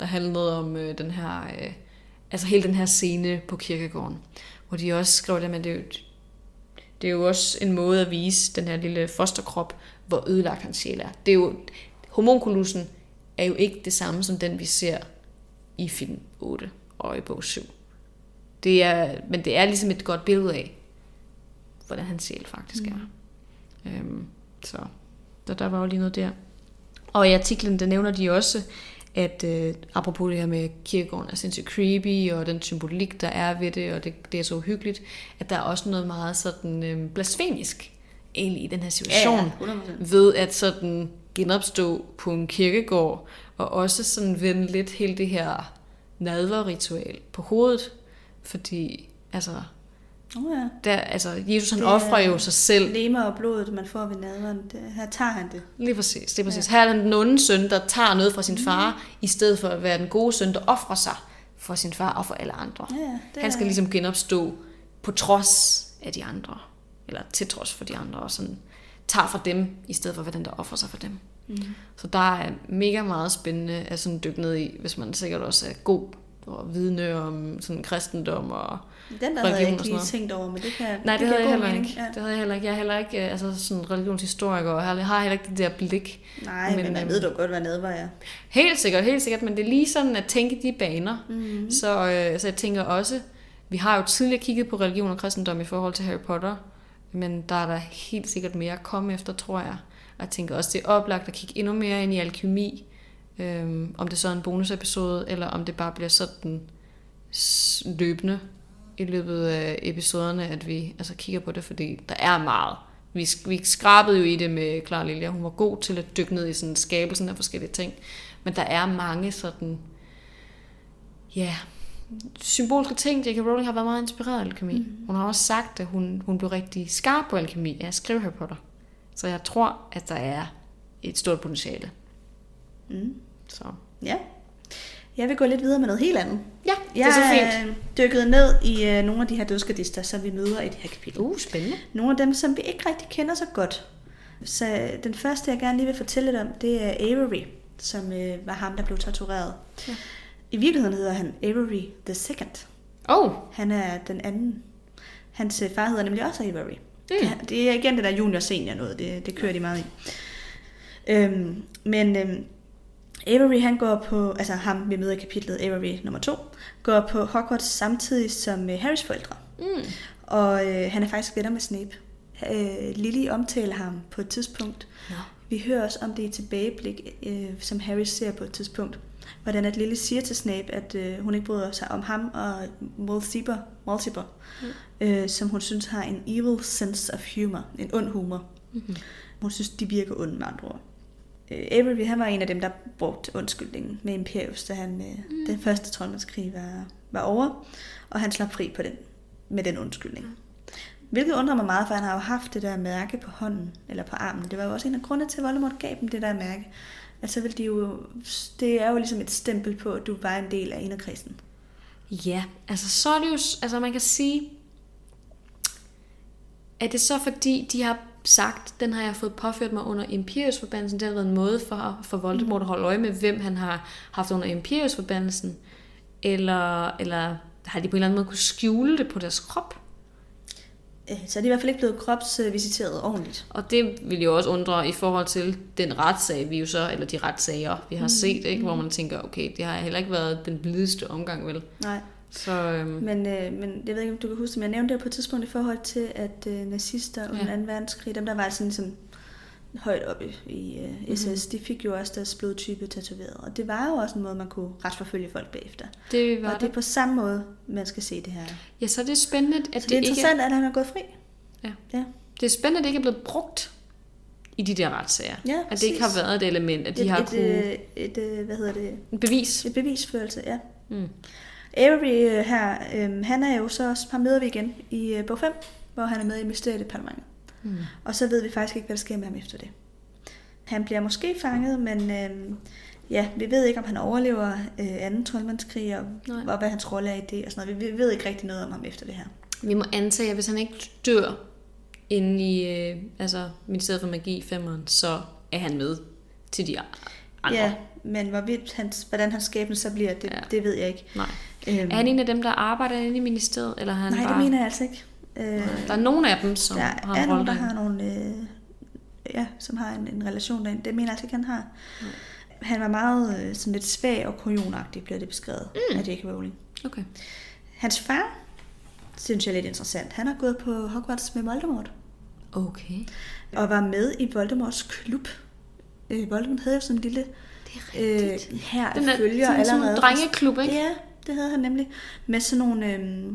der handlede om øh, den her, øh, altså hele den her scene på kirkegården. Hvor de også skrev det, men det er jo, det er jo også en måde at vise den her lille fosterkrop, hvor ødelagt hans sjæl er. Det er jo, homunculusen er jo ikke det samme som den, vi ser i film 8 og i bog 7. Det er, men det er ligesom et godt billede af, hvordan hans sjæl faktisk er. Øhm, så, så der var jo lige noget der. Og i artiklen, der nævner de også, at øh, apropos det her med kirkegården er sindssygt creepy, og den symbolik, der er ved det, og det, det er så uhyggeligt, at der er også noget meget sådan øh, blasfemisk egentlig i den her situation, Ja, 100%. ved at sådan genopstå på en kirkegård, og også sådan vende lidt hele det her nadverritual på hovedet, fordi altså, Oh, ja. der, altså Jesus han er- offrer jo sig selv Lemer og blodet, man får ved nadveren, det, her tager han det. Lige præcis, det er præcis. Ja. Her er den onde søn, der tager noget fra sin far, i stedet for at være den gode søn, der offrer sig for sin far og for alle andre. Ja, Han skal er- ligesom genopstå på trods af de andre, eller til trods for de andre, og sådan tager fra dem, i stedet for at være den, der offrer sig for dem. Mm. Så der er mega meget spændende at sådan dykke ned i, hvis man sikkert også er god og vidne om sådan kristendom og Den der havde jeg ikke lige tænkt over, men det kan Nej, det, det havde jeg heller ikke. Ja. Det havde jeg heller ikke. Jeg er heller ikke altså sådan religionshistoriker, og jeg har heller ikke det der blik. Nej, men, men man øhm, ved du godt, hvad nedvar er. Helt sikkert, helt sikkert, men det er lige sådan at tænke de baner. Mm-hmm. Så, øh, så jeg tænker også, vi har jo tidligere kigget på religion og kristendom i forhold til Harry Potter, men der er der helt sikkert mere at komme efter, tror jeg. Jeg tænker også, det er oplagt at kigge endnu mere ind i alkemi, øhm, om det så er en bonusepisode, eller om det bare bliver sådan løbende i løbet af episoderne, at vi altså, kigger på det, fordi der er meget. Vi, vi skrabede jo i det med Clara Lilja. Hun var god til at dykke ned i sådan skabelsen af forskellige ting. Men der er mange sådan, ja, symbolske ting. J.K. Rowling har været meget inspireret af alkemi. Mm. Hun har også sagt, at hun, hun blev rigtig skarp på alkemi af at skrive Harry Potter. Så jeg tror, at der er et stort potentiale. Mm. Så. Ja. Jeg vil gå lidt videre med noget helt andet. Ja, det er så fint. Jeg dykket ned i uh, nogle af de her dødskadister, som vi møder i det her kapitel. Uh, spændende. Nogle af dem, som vi ikke rigtig kender så godt. Så den første, jeg gerne lige vil fortælle lidt om, det er Avery, som uh, var ham, der blev tortureret. Ja. I virkeligheden hedder han Avery the Second. Oh. Han er den anden. Hans øh, far hedder nemlig også Avery. Mm. Det er igen det der junior-senior noget, det, det kører de meget i. Øhm, men øhm, Avery han går på, altså ham vi møder i kapitlet Avery nummer 2, går på Hogwarts samtidig som øh, Harrys forældre. Mm. Og øh, han er faktisk venner med Snape. Øh, Lily omtaler ham på et tidspunkt. Ja. Vi hører også om det i tilbageblik, øh, som Harry ser på et tidspunkt hvordan at Lily siger til Snape, at øh, hun ikke bryder sig om ham og Multiple, Multiple mm. øh, som hun synes har en evil sense of humor, en ond humor. Mm-hmm. Hun synes, de virker onde med andre ord. Øh, Avery, han var en af dem, der brugte undskyldningen med Imperius, da han, øh, mm. den første troldmandskrig var, var over, og han slap fri på den, med den undskyldning. Mm. Hvilket undrer mig meget, for han har jo haft det der mærke på hånden, eller på armen. Det var jo også en af grundene til, at Voldemort gav dem det der mærke altså vil de jo, det er jo ligesom et stempel på, at du var en del af inderkredsen. Ja, altså så er det jo, altså man kan sige, er det så fordi, de har sagt, den har jeg fået påført mig under Imperius-forbandelsen, det har været en måde for, for Voldemort at holde øje med, hvem han har haft under Imperius-forbandelsen, eller, eller har de på en eller anden måde kunne skjule det på deres krop? Øh, så er de i hvert fald ikke blevet kropsvisiteret ordentligt. Og det vil jo også undre i forhold til den retssag, vi jo så, eller de retssager, vi har mm. set, ikke? hvor man tænker, okay, det har heller ikke været den blideste omgang, vel? Nej. Så, øhm. men, øh, men jeg ved ikke, om du kan huske, men jeg nævnte det på et tidspunkt i forhold til, at øh, nazister under ja. 2. verdenskrig, dem der var sådan som højt oppe i SS, mm-hmm. de fik jo også deres blodtype tatoveret. Og det var jo også en måde, man kunne retsforfølge folk bagefter. Det var og det er på samme måde, man skal se det her. Ja, så er det spændende, at så det, det er interessant, ikke... at han er gået fri. Ja. ja. Det er spændende, at det ikke er blevet brugt i de der retssager. Ja, at det ikke har været et element, at de et, har et, kunne... Et, et, hvad hedder det? Et bevis. Et bevisførelse, ja. Mm. Avery øh, her, øh, han er jo så også, par møder vi igen i øh, bog 5, hvor han er med i Mysteriedepartementet. Mm. Og så ved vi faktisk ikke, hvad der sker med ham efter det. Han bliver måske fanget, men øh, ja, vi ved ikke, om han overlever øh, anden troldmandskrig, og, og hvad hans rolle er i det, og sådan noget. Vi, vi ved ikke rigtig noget om ham efter det her. Vi må antage, at hvis han ikke dør inde i øh, altså, Ministeriet for Magi 5'eren, så er han med til de andre. Ja, men hvorvidt hans, hvordan hans skæbne så bliver, det, ja. det ved jeg ikke. Nej. Øhm, er han en af dem, der arbejder inde i ministeriet? Eller han nej, bare... det mener jeg altså ikke. Øh, der er nogle af dem, som der har en er nogen, der har nogle, øh, ja, som har en, en relation derinde. Det mener jeg altså ikke, han har. Nej. Han var meget øh, sådan lidt svag og kujonagtig, bliver det beskrevet mm. af J.K. Rowling. Okay. Hans far, synes jeg er lidt interessant. Han har gået på Hogwarts med Voldemort. Okay. Og var med i Voldemorts klub. Øh, Voldemort havde jo sådan en lille øh, her Den er, følger sådan, allerede. Sådan en drengeklub, ikke? Ja, det havde han nemlig. Med sådan nogle... Øh,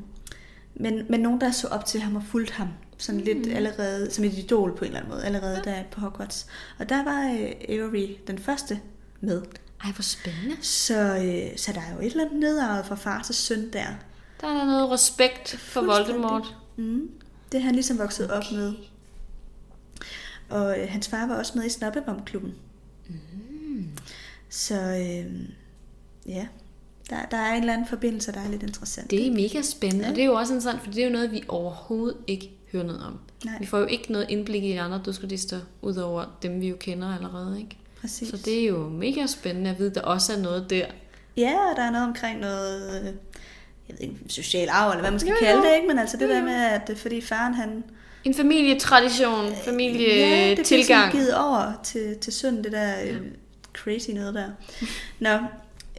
men, men nogen, der så op til ham og fulgte ham. Sådan mm. lidt allerede, som et idol på en eller anden måde, allerede ja. der på Hogwarts. Og der var øh, Avery den første med. Ej, hvor spændende. Så, øh, så der er jo et eller andet nedarvet fra far til søn der. Der er noget respekt for Voldemort. Mm. Det har han ligesom vokset okay. op med. Og øh, hans far var også med i Snobbebomklubben. Mm. Så øh, ja, der, der er en eller anden forbindelse, der er lidt interessant. Det er mega spændende, ja. og det er jo også sådan, for det er jo noget, vi overhovedet ikke hører noget om. Nej. Vi får jo ikke noget indblik i andre dødskredister, udover dem, vi jo kender allerede, ikke? præcis. Så det er jo mega spændende at vide, at der også er noget der. Ja, og der er noget omkring noget, øh, jeg ved ikke, social arv, eller hvad man skal Jo, jo, jo. kalde det, ikke? Men altså det Jo, der med, at øh, fordi faren han... En familietradition, ja, det bliver familietilgang. givet over til, til sønnen, det der øh, crazy noget der. <laughs> Nå,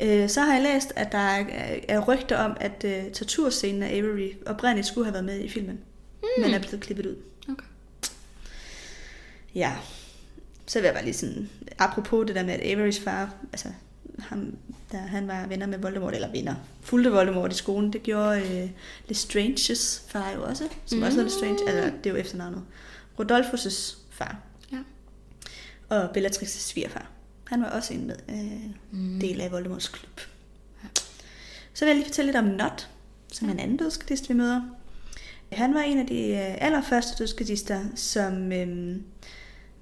øh, så har jeg læst, at der er, er rygter om, at øh, torturscenen af Avery oprindeligt skulle have været med i filmen, mm. men er blevet klippet ud. Okay. Ja, så vil jeg bare lige sådan, apropos det der med, at Averys far, altså ham, da han var venner med Voldemort, eller venner, fulgte Voldemort i skolen, det gjorde øh, Lestranges far jo også, som mm. også hedder Lestrange, altså det er jo efternavnet. Rodolphus' far. Ja. Og Bellatrix' svigerfar. Han var også en med, øh, mm. del af Voldemorts klub. Så vil jeg lige fortælle lidt om Not, som er en anden dødsgardist, vi møder. Han var en af de øh, allerførste dødsgardister, som, øh,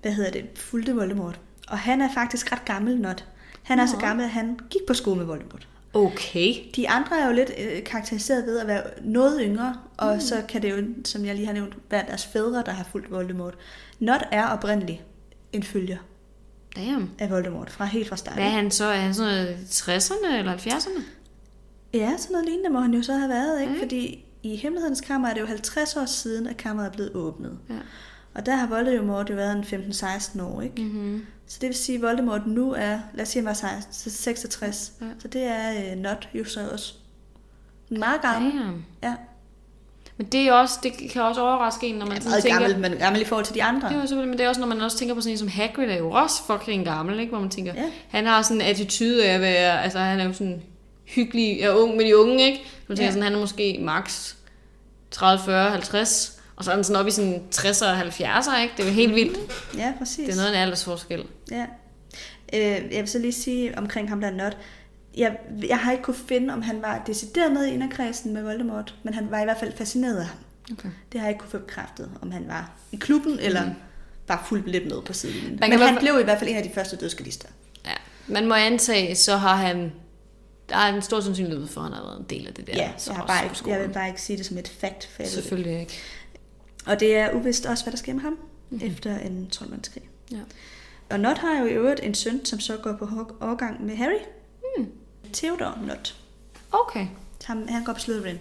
hvad hedder det, fulgte Voldemort. Og han er faktisk ret gammel, Not. Han er Nå. så gammel, at han gik på skole med Voldemort. Okay. De andre er jo lidt øh, karakteriseret ved at være noget yngre, og mm. så kan det jo, som jeg lige har nævnt, være deres fædre, der har fulgt Voldemort. Not er oprindeligt en følger Damn. af Voldemort, fra helt fra starten. Hvad er han så? Er han sådan noget 60'erne eller 70'erne? Ja, sådan noget lignende må han jo så have været, ikke? Ja. Fordi i Hemmelighedens Kammer er det jo 50 år siden, at kammeret er blevet åbnet. Ja. Og der har Voldemort jo været en 15-16 år, ikke? Mm-hmm. Så det vil sige, at Voldemort nu er, lad os sige, han var 16, så 66. Ja. Så det er øh, Not jo så også. Meget gammel. Damn. Ja, Men det, er også, det kan også overraske en, når man ja sådan tænker... gammel, men gammel i forhold til de andre. Det er selvfølgelig, men det er også, når man også tænker på sådan en som Hagrid, er jo også fucking gammel, ikke? Hvor man tænker, Ja. han har sådan en attitude af at være, altså han er jo sådan hyggelig, er ung med de unge, ikke? Man tænker Ja. sådan, han er måske max 30, 40, 50, og så er han sådan oppe i sådan 60'er og 70'er, ikke? Det er jo helt vildt. Ja, præcis. Det er noget af en aldersforskel. Ja. Øh, jeg vil så lige sige omkring ham der Not. Jeg, jeg har ikke kunne finde, om han var decideret med i inderkredsen med Voldemort, men han var i hvert fald fascineret af ham. Okay. Det har jeg ikke kunne få bekræftet, om han var i klubben, eller bare fuldt lidt med på. Man Men han fald- blev i hvert fald en af de første dødsgalister. Ja. Man må antage, så har han... Der er en stor sandsynlighed for, at han har været en del af det der. Ja, så jeg, har bare ikke, jeg vil bare ikke sige det som et fact, for det. Selvfølgelig ikke. Og det er uvist også, hvad der sker med ham, mm-hmm. efter en 12 krig. Ja. Og Not har jo i øvrigt en søn, som så går på årgang med Harry. Hmm. Theodor Not. Okay. Han, han går på Slytherin.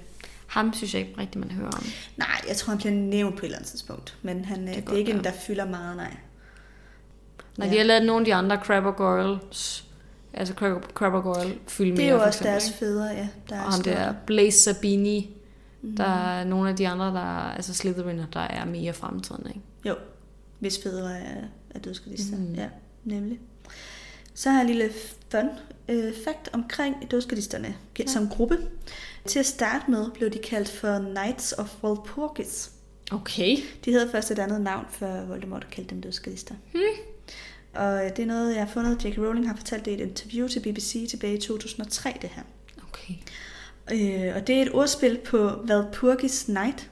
Ham synes jeg ikke rigtig, man hører om. Nej, jeg tror, han bliver nævnt på et eller andet tidspunkt. Men han, det, det er godt ikke en, der fylder meget, nej. Nej, Ja. de har lavet nogle af de andre Crabber Goyles, altså Crabber, Goyle fylde Det er jo også eksempel, deres ikke? fædre, ja. Der er Og ham der Blaze Sabini, Mhm. der er nogle af de andre, der altså Slytheriner, der er mere fremtrædende, ikke? Jo, hvis fædre er, er dødsgardister. Mhm. Mm. Ja, nemlig. Så har jeg en lille fun øh, fact omkring dødsgardisterne ja. som gruppe. Til at starte med blev de kaldt for Knights of Walpurgis. Okay. De havde først et andet navn, før Voldemort kaldte dem dødsgardister. Hmm. Og øh, det er noget, jeg har fundet. J.K. Rowling har fortalt det i et interview til BBC tilbage i 2003, det her. Okay. Øh, og det er et ordspil på Valpurgis Knight.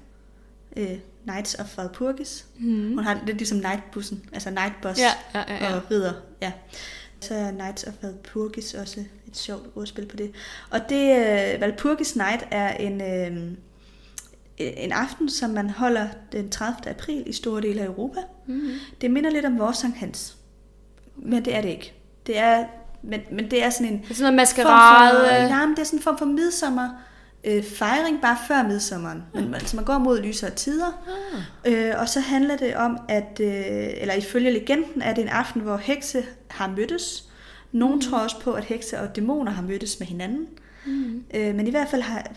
Øh, Knights of Valpurgis. Mm. Hun har lidt ligesom Nightbussen, altså Nightbus Ja, ja, ja. ja. og ridder. Ja. Så er Knights of Valpurgis også et sjovt ordspil på det. Og det, øh, Valpurgis Night er en, øh, en aften, som man holder den 30. april i store dele af Europa. Mm. Det minder lidt om vores Sankt Hans. Men det er det ikke. Det er, men, men det er sådan en Det er sådan form maskerade. for, ja, men det er sådan en form for midsommer øh, fejring bare før midsommeren. Men, altså man går mod lysere tider. Ah. Øh, og så handler det om, at, øh, eller ifølge legenden, er det en aften, hvor hekse har mødtes. Nogle mm. tror også på, at hekse og dæmoner har mødtes med hinanden. Mm. Øh, men i hvert fald har,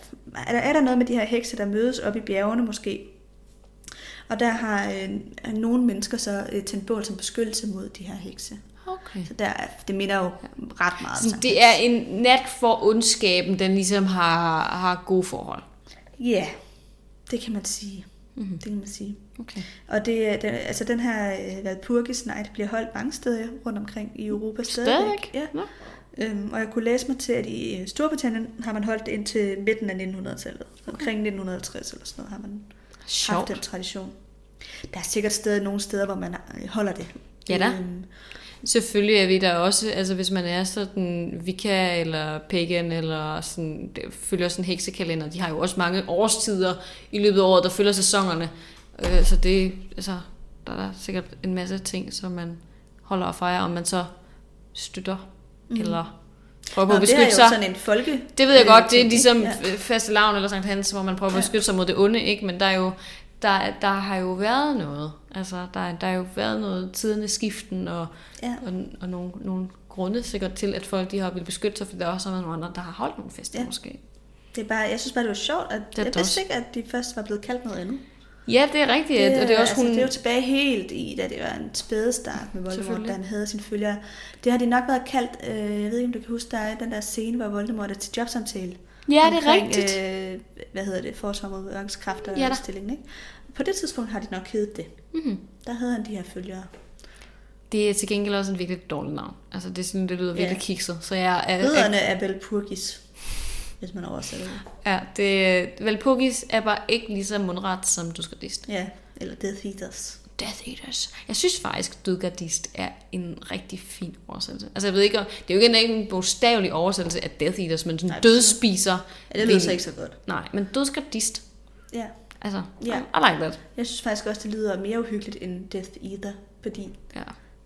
er, der, er der noget med de her hekse, der mødes op i bjergene måske. Og der har øh, nogle mennesker så øh, tændt bål som beskyttelse mod de her hekse. Okay. Så der, er- det minder jo ret meget Så det er en nat for ondskaben, den ligesom har, har gode forhold. Ja, det kan man sige. Mhm. Det kan man sige. Okay. Og det, den, altså den her øh, Valpurgis Night bliver holdt mange steder rundt omkring i Europa stadigvæk. Stadigvæk? Ja. Nå. Øhm, og jeg kunne læse mig til, at i øh, Storbritannien har man holdt det indtil midten af 1900-tallet. Omkring 1950 eller sådan noget har man haft Sjovt. den tradition. Der er sikkert steder, nogle steder, hvor man øh, holder det. Ja da. Øhm, Selvfølgelig er vi der også, altså hvis man er sådan vika eller pagan eller sådan, det følger sådan en heksekalender, de har jo også mange årstider i løbet af året, der følger sæsonerne. Øh, så det, altså, der er sikkert en masse ting, som man holder og fejrer, om man så støtter, mm. eller prøver på Nå, at men det er beskytte jo sig. sådan en folke... Det ved jeg godt, det er ligesom Ja. faste lavn eller Sankt Hans, hvor man prøver at beskytte sig mod det onde, ikke? Men der er jo, der, der har jo været noget. Altså, der, der har jo været noget tiderne skiften, og, Ja. og, og nogle, nogle grunde sikkert til, at folk de har ville beskytte sig, fordi der også har været nogle andre, der har holdt nogle fester Ja. måske. Det er bare, jeg synes bare, det var sjovt, at Det er jeg vidste ikke, at de først var blevet kaldt noget andet. Ja, det er rigtigt, det, og det er også altså, hun... det er jo tilbage helt i, da det var en spædestart med Voldemort, da han havde sine følgere. Det har de nok været kaldt, øh, jeg ved ikke, om du kan huske, der er den der scene, hvor Voldemort er til jobsamtale. Ja, det er omkring, rigtigt. Øh, hvad hedder det? Og Ja da. stillingen, ikke? På det tidspunkt har de nok heddet det. Mm-hmm. Der havde han de her følgere. Det er til gengæld også en virkelig dårlig navn. Altså, det, er sådan, det lyder Ja. virkelig kikset. Så jeg er, er, Ridderne er vel Purgis, hvis man oversætter det. ja, det, Valpurgis er bare ikke lige så mundret som Duskardist. Ja, eller Death Eaters. Death Eaters. Jeg synes faktisk, Dødgardist er en rigtig fin oversættelse. Altså jeg ved ikke, det er jo ikke en, bogstavelig oversættelse af Death Eaters, men sådan Nej, dødspiser. Ja, det lyder så ikke så godt. Nej, men Dødgardist. Ja. Altså, Ja. I like that. Jeg synes faktisk også, det lyder mere uhyggeligt end Death Eater, fordi Ja.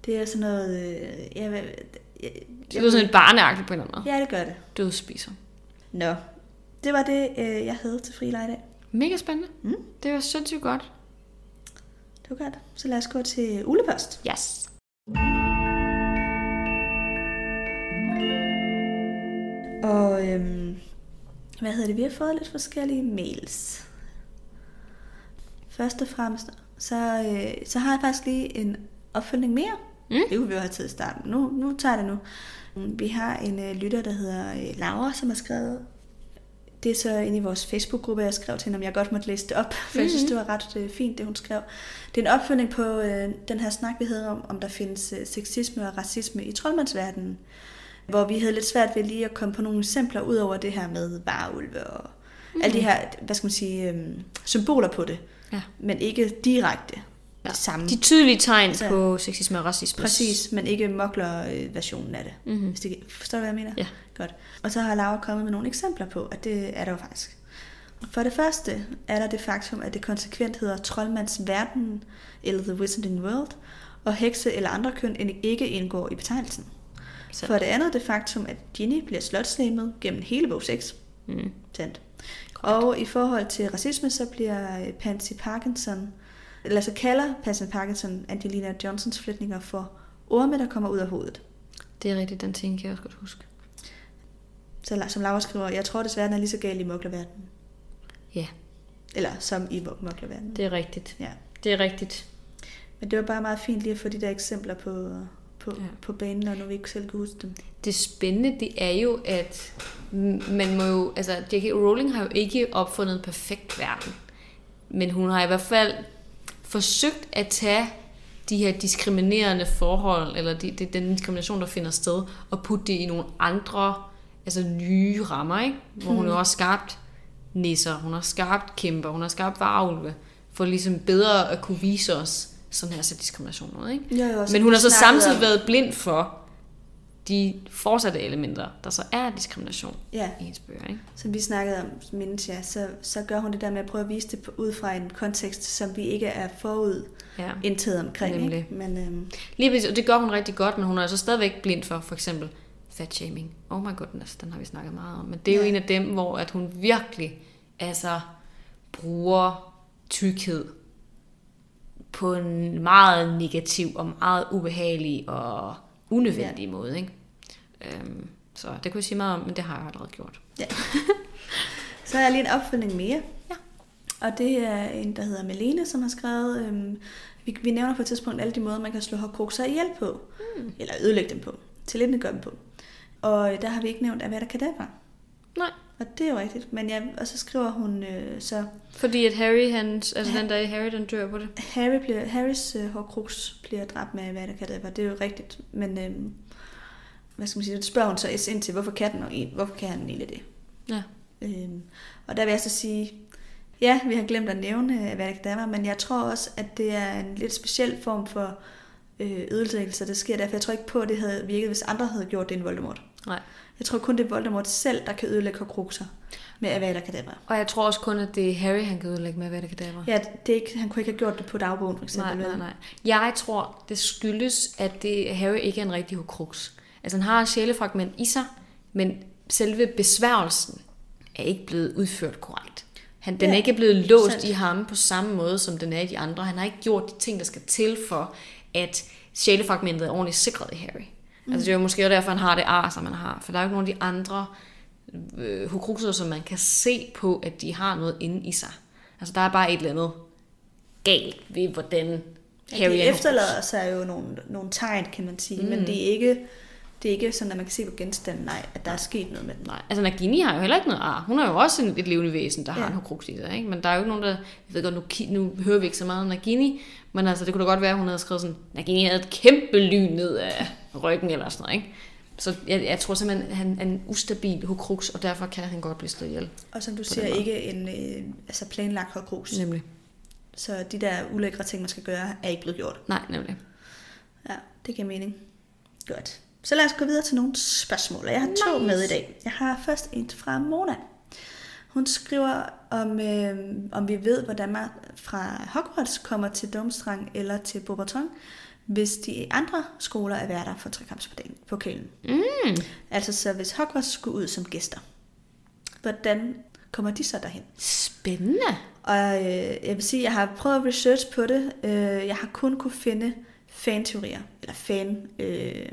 det er sådan noget... Øh, jeg, jeg, jeg, Det lyder sådan lidt barneagtigt på en eller anden måde. Ja, det gør det. Dødspiser. Nå, det var det, øh, jeg havde til fri i dag. Mega spændende. Mm. Det var sindssygt godt. Det var godt. Så lad os gå til Ule først. Yes. Og øhm, hvad hedder det? Vi har fået lidt forskellige mails. Først og fremmest, så, øh, så har jeg faktisk lige en opfølgning mere. Mm. Det kunne vi jo have taget i starten. Nu, nu tager jeg det nu. Vi har en øh, lytter, der hedder øh, Laura, som har skrevet... Det er så inde i vores Facebook-gruppe, jeg skrev til hende, om jeg godt måtte læse det op, for mm-hmm. jeg synes, det var ret øh, fint, det hun skrev. Det er en opfølgning på øh, den her snak, vi havde om, om der findes øh, sexisme og racisme i troldmandsverdenen hvor vi havde lidt svært ved lige at komme på nogle eksempler ud over det her med varulve og mm. alle de her, hvad skal man sige, øhm, symboler på det, Ja. men ikke direkte ja. det samme. De tydelige tegn Så- på sexisme og racisme. Præcis, men ikke mokler-versionen af det. Mhm. Hvis det. Forstår du, hvad jeg mener? Ja. Godt. Og så har Laura kommet med nogle eksempler på, at det er der jo faktisk. For det første er der det faktum, at det konsekvent hedder troldmands verden, eller the wizarding world, og hekse eller andre køn ikke indgår i betegnelsen. Så- For det andet det faktum, at Ginny bliver slotslæmet gennem hele bog 6. Mm. Sandt. Og i forhold til racisme, så bliver Pansy Parkinson, eller så kalder Pansy Parkinson Angelina Johnsons flætninger for orme, der kommer ud af hovedet. Det er rigtigt, den ting kan jeg også godt huske. Så som Laura skriver, jeg tror desværre, den er lige så gal i moklerverdenen. Ja, Eller som i mok- moklerverdenen. det er rigtigt. Ja. Det er rigtigt. Men det var bare meget fint lige at få de der eksempler på, på, Ja. på banen, når nu vi ikke selv kan huske dem. Det spændende, det er jo, at man må jo, altså J.K. Rowling har jo ikke opfundet en perfekt verden. Men hun har i hvert fald forsøgt at tage de her diskriminerende forhold, eller de, de, den diskrimination, der finder sted, og putte det i nogle andre, altså nye rammer, ikke? Hvor hun jo har skabt nisser, hun har skabt kæmper, hun har skabt varulve, for ligesom bedre at kunne vise os sådan her så diskrimination ud, ikke? Jo, jo, Men hun har så samtidig været blind for de fortsatte elementer, der så er diskrimination Ja, i hendes bøger. Ikke? som vi snakkede om, mindes jeg, så, så gør hun det der med at prøve at vise det ud fra en kontekst, som vi ikke er forud Ja. indtaget omkring. Nemlig. Ikke? Men øhm, Lige præcis, og det gør hun rigtig godt, men hun er så stadigvæk blind for for eksempel fat shaming. Oh my goodness, den har vi snakket meget om. Men det er jo Ja. en af dem, hvor at hun virkelig altså, bruger tykkhed på en meget negativ og meget ubehagelig og unødvendig ja. måde. Ikke? Øhm, så det kunne jeg sige meget om, men det har jeg allerede gjort. ja. <laughs> så har jeg lige en opfølgning mere. Ja. Og det er en, der hedder Melene, som har skrevet, øhm, vi, vi nævner på et tidspunkt alle de måder, man kan slå hårdkrukser ihjel på. Mm. Eller ødelægge dem på. Til gøre dem på. Og der har vi ikke nævnt Avada Kedavra. Nej. Og det er jo rigtigt. Men ja, og så skriver hun øh, så, Fordi at Harry, han, altså den der i Harry, den dør på det. Harry bliver, Harrys øh, hårdkruks bliver dræbt med Avada Kedavra. Det er jo rigtigt. Men øh, hvad skal man sige, det spørger hun så ind til, hvorfor kan, den, hvorfor kan han egentlig det? Ja. Øhm, og der vil jeg så sige, ja, vi har glemt at nævne Avada Kedavra, men jeg tror også, at det er en lidt speciel form for øh, ødelæggelse, der sker derfor. Jeg tror ikke på, at det havde virket, hvis andre havde gjort det end Voldemort. Nej. Jeg tror kun, det er Voldemort selv, der kan ødelægge Horcruxer med Avada Kedavra. Og jeg tror også kun, at det er Harry, han kan udlægge med Avada Kedavra. Ja, det er ikke, han kunne ikke have gjort det på dagbogen, for eksempel. Nej, nej, nej. Jeg tror, det skyldes, at det, Harry ikke er en rigtig horcrux. Altså han har et sjælefragment i sig, men selve besværgelsen er ikke blevet udført korrekt. Han, den Ja, er ikke blevet låst sandt. i ham på samme måde, som den er i de andre. Han har ikke gjort de ting, der skal til for, at sjælefragmentet er ordentligt sikret i Harry. Mm. Altså det er jo måske også derfor, han har det ar, som han har. For der er jo ikke nogen af de andre øh, Horcruxer, som man kan se på, at de har noget inde i sig. Altså der er bare et eller andet galt ved, hvordan Harry Ja, de er efterlader sig jo nogle, nogle tegn, kan man sige, mm. men det er ikke det er ikke sådan, at man kan se på genstanden, nej, at der er sket noget med den. Nej, altså Nagini har jo heller ikke noget ar. Hun er jo også en, et levende væsen, der har Ja. en Horcrux i sig, ikke? Men der er jo ikke nogen, der... Jeg ved godt, nu, nu hører vi ikke så meget om Nagini, men altså, det kunne da godt være, at hun havde skrevet sådan, Nagini havde et kæmpe lyn ned af ryggen eller sådan noget, ikke? Så jeg, jeg tror simpelthen, at han er en ustabil Horcrux, og derfor kan han godt blive slået ihjel. Og som du siger, ikke en øh, altså planlagt hårdgrus. Nemlig. Så de der ulækre ting, man skal gøre, er ikke blevet gjort. Nej, nemlig. Ja, det giver mening. Godt. Så lad os gå videre til nogle spørgsmål. Jeg har to Nice. med i dag. Jeg har først en fra Mona. Hun skriver, om, øh, om vi ved, hvordan man fra Hogwarts kommer til Domstrang eller til Beauxbatons, hvis de andre skoler er værter for trekampspokalen. Mm. Altså så hvis Hogwarts skulle ud som gæster, hvordan kommer de så derhen? Spændende. Og øh, jeg vil sige, jeg har prøvet at research på det. Øh, jeg har kun kunne finde fan-teorier, eller fan øh,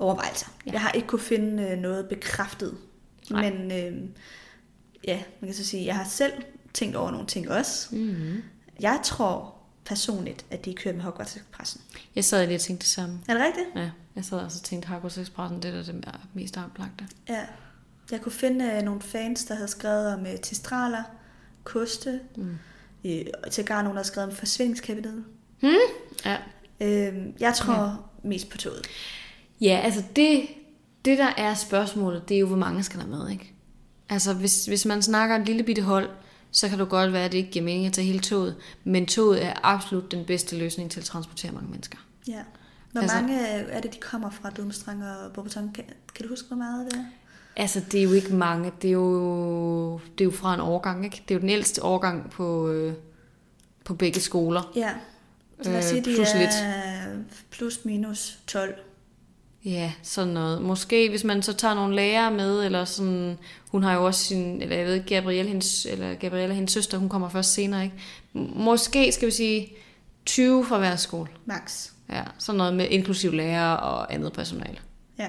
overvejelser. Ja. Jeg har ikke kunne finde øh, noget bekræftet. Nej. Men øh, ja, man kan så sige, jeg har selv tænkt over nogle ting også. Mm. Jeg tror personligt, at de kører med Hogwarts Expressen. Jeg sad lige og tænkte det samme. Er det rigtigt? Ja, jeg sad også og tænkte, Hogwarts Expressen, det er det mest oplagte. Ja. Jeg kunne finde øh, nogle fans, der havde skrevet om øh, testraler, koste, Mm. øh, til gar nogen, der havde skrevet om forsvindingskabinettet. Hmm? Ja, Øh, jeg tror ja. mest på toget. Ja, altså det, det der er spørgsmålet, det er jo, hvor mange skal der med, ikke? Altså hvis, hvis man snakker et lille bitte hold, så kan det godt være, at det ikke giver mening at tage hele toget. Men toget er absolut den bedste løsning til at transportere mange mennesker. Ja. Hvor Altså- mange er det, de kommer fra Dumstrang og Beauxbatons? Kan, kan du huske, hvor meget det er? Altså det er jo ikke mange, det er jo, det er jo fra en årgang, ikke? Det er jo den ældste årgang på, øh, på begge skoler. Ja. Så lad os Øh, sige, de plus er lidt. plus minus 12. Ja, sådan noget. Måske hvis man så tager nogle lærere med, eller sådan, hun har jo også sin, eller jeg ved Gabrielle, hendes, eller Gabrielle, hendes søster, hun kommer først senere, ikke? Måske skal vi sige 20 fra hver skole. Max. Ja, sådan noget med inklusiv lærer og andet personale. Ja.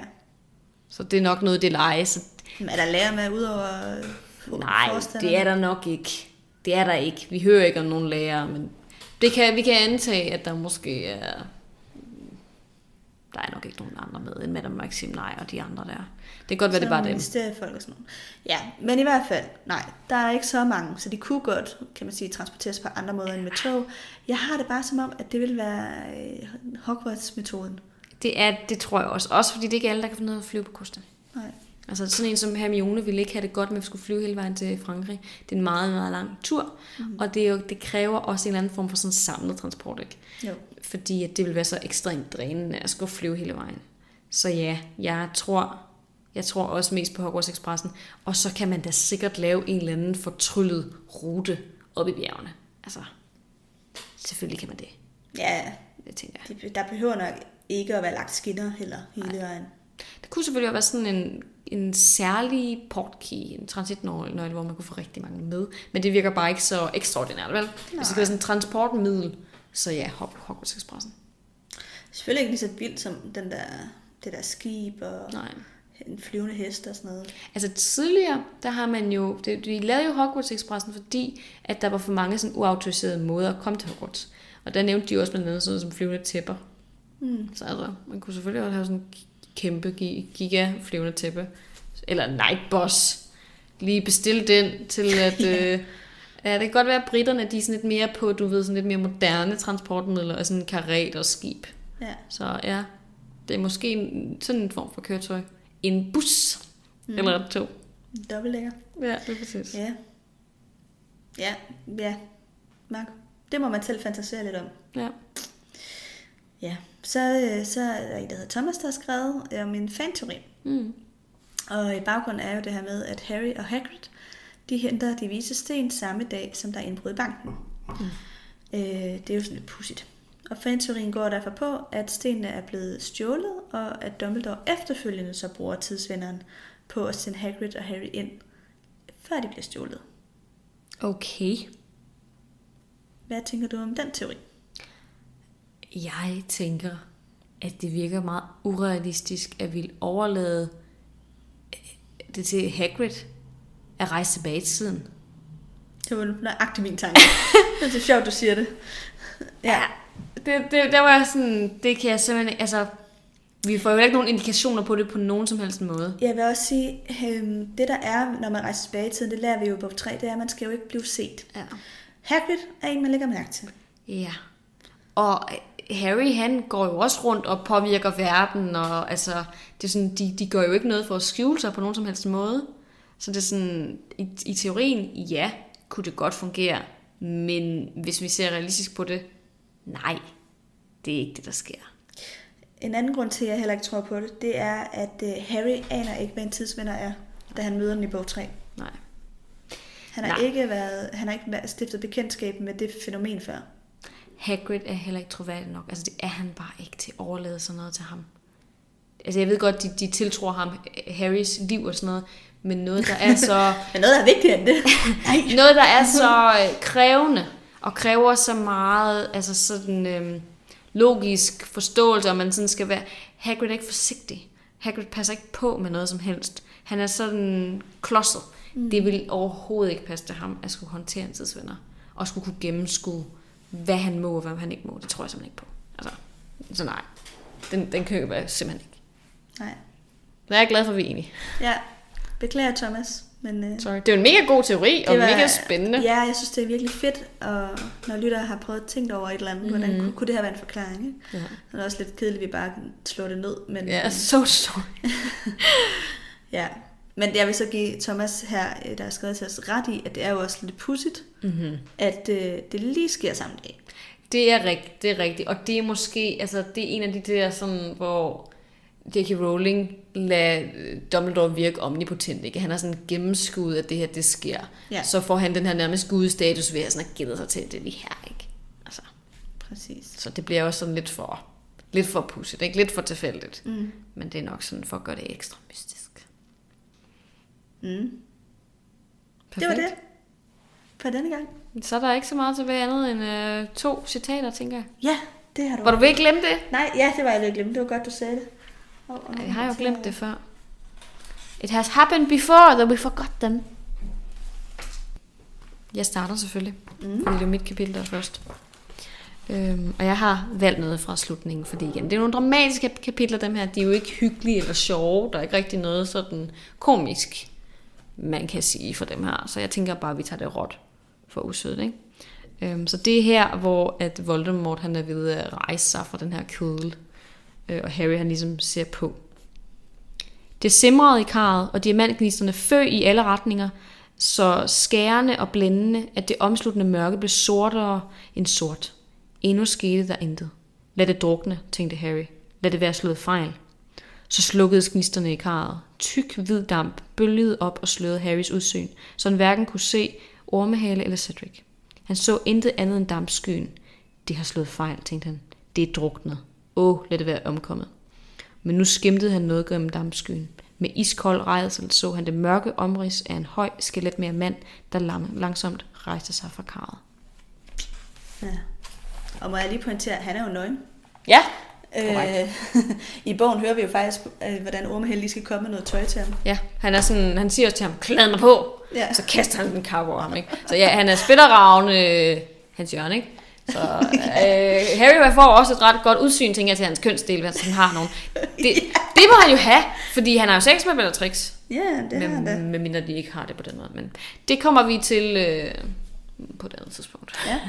Så det er nok noget, det leje. Så Men er der lærer med udover øh, nej, det er der nok ikke. Det er der ikke. Vi hører ikke om nogen lærere, men det kan, vi kan antage, at der måske er... Der er nok ikke nogen andre med end Madame Maxim, nej, og de andre der. Det kan godt være, det er bare dem. Ministeriefolk og sådan noget. Ja, men i hvert fald, nej, der er ikke så mange, så de kunne godt, kan man sige, transporteres på andre måder end med tog. Jeg har det bare som om, at det vil være øh, Hogwarts-metoden. Det, er, det tror jeg også. Også fordi det er ikke alle, der kan finde ud af at flyve på kosten. Nej. Altså sådan en som Hermione ville ikke have det godt med, at vi skulle flyve hele vejen til Frankrig. Det er en meget, meget lang tur. Mm. Og det, er jo, det kræver også en eller anden form for sådan samlet transport, ikke? Jo. Fordi at det vil være så ekstremt drænende at skulle flyve hele vejen. Så ja, jeg tror, jeg tror også mest på Hogwarts Expressen. Og så kan man da sikkert lave en eller anden fortryllet rute op i bjergene. Altså, selvfølgelig kan man det. Ja, Det tænker jeg. der behøver nok ikke at være lagt skinner heller hele vejen. Det kunne selvfølgelig være sådan en, en særlig portkey, en transitnøgle, hvor man kunne få rigtig mange med. Men det virker bare ikke så ekstraordinært, vel? Hvis det være sådan et transportmiddel, så ja, Hog- Hogwarts Expressen. Selvfølgelig ikke lige så vildt som den der, det der skib og Nej. en flyvende hest og sådan noget. Altså tidligere, der har man jo, det, de lavede jo Hogwarts Expressen, fordi at der var for mange sådan uautoriserede måder at komme til Hogwarts. Og der nævnte de også blandt andet sådan noget som flyvende tæpper. Mm. Så altså, man kunne selvfølgelig også have sådan en kæmpe, gi- giga flyvende tæppe. Eller Nightboss. Lige bestille den til at... <laughs> øh, ja, det kan godt være, at britterne de er sådan lidt mere på, du ved, sådan lidt mere moderne transportmidler, og sådan en karet og skib. Ja. Så ja, det er måske en, sådan en form for køretøj. En bus. Mm. Eller et tog. Dobbeltdækker. Ja, det er præcis. Ja. Ja, ja. Mark. Det må man selv fantasere lidt om. Ja. Ja. Så, øh, så er der en, der hedder Thomas, der har skrevet øh, om en fanteori. Mm. Og i baggrunden er jo det her med, at Harry og Hagrid, de henter de vise sten samme dag, som der er indbrud i banken. Mm. Øh, det er jo sådan lidt pudsigt. Og fanteorien går derfor på, at stenene er blevet stjålet, og at Dumbledore efterfølgende så bruger tidsvinderen på at sende Hagrid og Harry ind, før de bliver stjålet. Okay. Hvad tænker du om den teori? Jeg tænker, at det virker meget urealistisk at ville overlade det til Hagrid at rejse tilbage i tiden. Det var nøjagtigt min tanke. <laughs> det er sjovt, du siger det. Ja, det, det, der var sådan, det kan jeg simpelthen altså, vi får jo ikke nogen indikationer på det på nogen som helst måde. Jeg vil også sige, øhm, det der er, når man rejser tilbage i tiden, det lærer vi jo bog 3, det er, at man skal jo ikke blive set. Ja. Hagrid er en, man lægger mærke til. Ja. Og Harry, han går jo også rundt og påvirker verden, og altså, det er sådan, de, de gør jo ikke noget for at skjule sig på nogen som helst måde. Så det er sådan, i, i teorien, ja, kunne det godt fungere, men hvis vi ser realistisk på det, nej, det er ikke det, der sker. En anden grund til, at jeg heller ikke tror på det, det er, at øh, Harry aner ikke, hvad en tidsvinder er, da han møder den i bog 3. Nej. Han har, Nej. ikke været, han har ikke stiftet bekendtskab med det fænomen før. Hagrid er heller ikke troværdig nok. Altså, det er han bare ikke til at overlade sådan noget til ham. Altså, jeg ved godt, de, de tiltror ham Harrys liv og sådan noget, men noget, der er så... <laughs> Men noget er vigtigere end det. <laughs> Noget, der er så øh, krævende, og kræver så meget, altså sådan øhm, logisk forståelse, og man sådan skal være... Hagrid er ikke forsigtig. Hagrid passer ikke på med noget som helst. Han er sådan klodset. Mm. Det vil overhovedet ikke passe til ham, at skulle håndtere en tidsvenner, og skulle kunne gennemskue, hvad han må og hvad han ikke må. Det tror jeg simpelthen ikke på. Altså, så nej. Den, den køber jeg simpelthen ikke. Nej. Men jeg er glad for, at vi er enige. Ja, beklager Thomas. Men, øh, Sorry. Det er jo en mega god teori, og mega spændende. Ja, jeg synes, det er virkelig fedt, og når lyttere har prøvet at tænke over et eller andet, mm. hvordan kunne, kunne det her være en forklaring? Ikke? Ja. Det er også lidt kedeligt, at vi bare kan slå det ned. Men, Ja, so sorry. <laughs> ja. Men jeg vil så give Thomas her, øh, der har skrevet til os, ret i, at det er jo også lidt pudsigt, Mm-hmm. at øh, det lige sker samme dag. Det er rigtigt, det er rigtigt. Og det er måske, altså det er en af de der sådan, hvor J.K. Rowling lader øh, Dumbledore virke omnipotent, ikke? Han har sådan gennemskuet, at det her, det sker. Ja. Så får han den her nærmest gudestatus ved at sådan have sig til, det lige her, ikke? Altså, Præcis. så det bliver også sådan lidt for, lidt for pudsigt, ikke? Lidt for tilfældigt. Mm. Men det er nok sådan for at gøre det ekstra mystisk. Mm. Det var det. For denne gang. Så er der ikke så meget tilbage andet end øh, to citater, tænker jeg. Ja, det har du. Var du ved at glemme det? Nej, ja, det var jeg ved at glemme. Det var godt, du sagde det. Oh, Jeg har jo glemt det før. It has happened before that we forgot them. Jeg starter selvfølgelig, mm. fordi det er mit kapitel der er først. Øhm, og jeg har valgt noget fra slutningen, fordi igen, det er nogle dramatiske kapitler, dem her. De er jo ikke hyggelige eller sjove. Der er ikke rigtig noget sådan komisk, man kan sige for dem her. Så jeg tænker bare, at vi tager det råt for usødet, ikke? Øhm, så det er her, hvor at Voldemort han er ved at rejse sig fra den her kødel. Øh, og Harry han ligesom ser på. Det simrede i karret, og diamantgnisterne fø i alle retninger, så skærende og blændende, at det omsluttende mørke blev sortere end sort. Endnu skete der intet. Lad det drukne, tænkte Harry. Lad det være slået fejl. Så slukkede gnisterne i karret. Tyk, hvid damp bølgede op og slørede Harrys udsyn, så han hverken kunne se Ormehale eller Cedric. Han så intet andet end dampskyen. Det har slået fejl, tænkte han. Det er druknet. Åh, lad det være omkommet. Men nu skimtede han noget gennem dampskyen. Med iskold redsel så han det mørke omrids af en høj, skeletmere mand, der lang- langsomt rejste sig fra karret. Ja. Og må jeg lige pointere, at han er jo nøgen. Ja, Øh, <laughs> I bogen hører vi jo faktisk, øh, hvordan Ormehel lige skal komme med noget tøj til ham. Ja, han, er sådan, han siger også til ham, klæd mig på. Ja. Så kaster han den kappe over ham. Ikke? Så ja, han er spillerravne øh, hans hjørne. Ikke? Så øh, Harry får også et ret godt udsyn, tænker jeg, til hans kønsdel, hvis han har nogen. Det, <laughs> det må han jo have, fordi han har jo sex med Bellatrix. Ja, det har han. Med, medmindre de ikke har det på den måde. Men det kommer vi til øh, på et andet tidspunkt. Ja.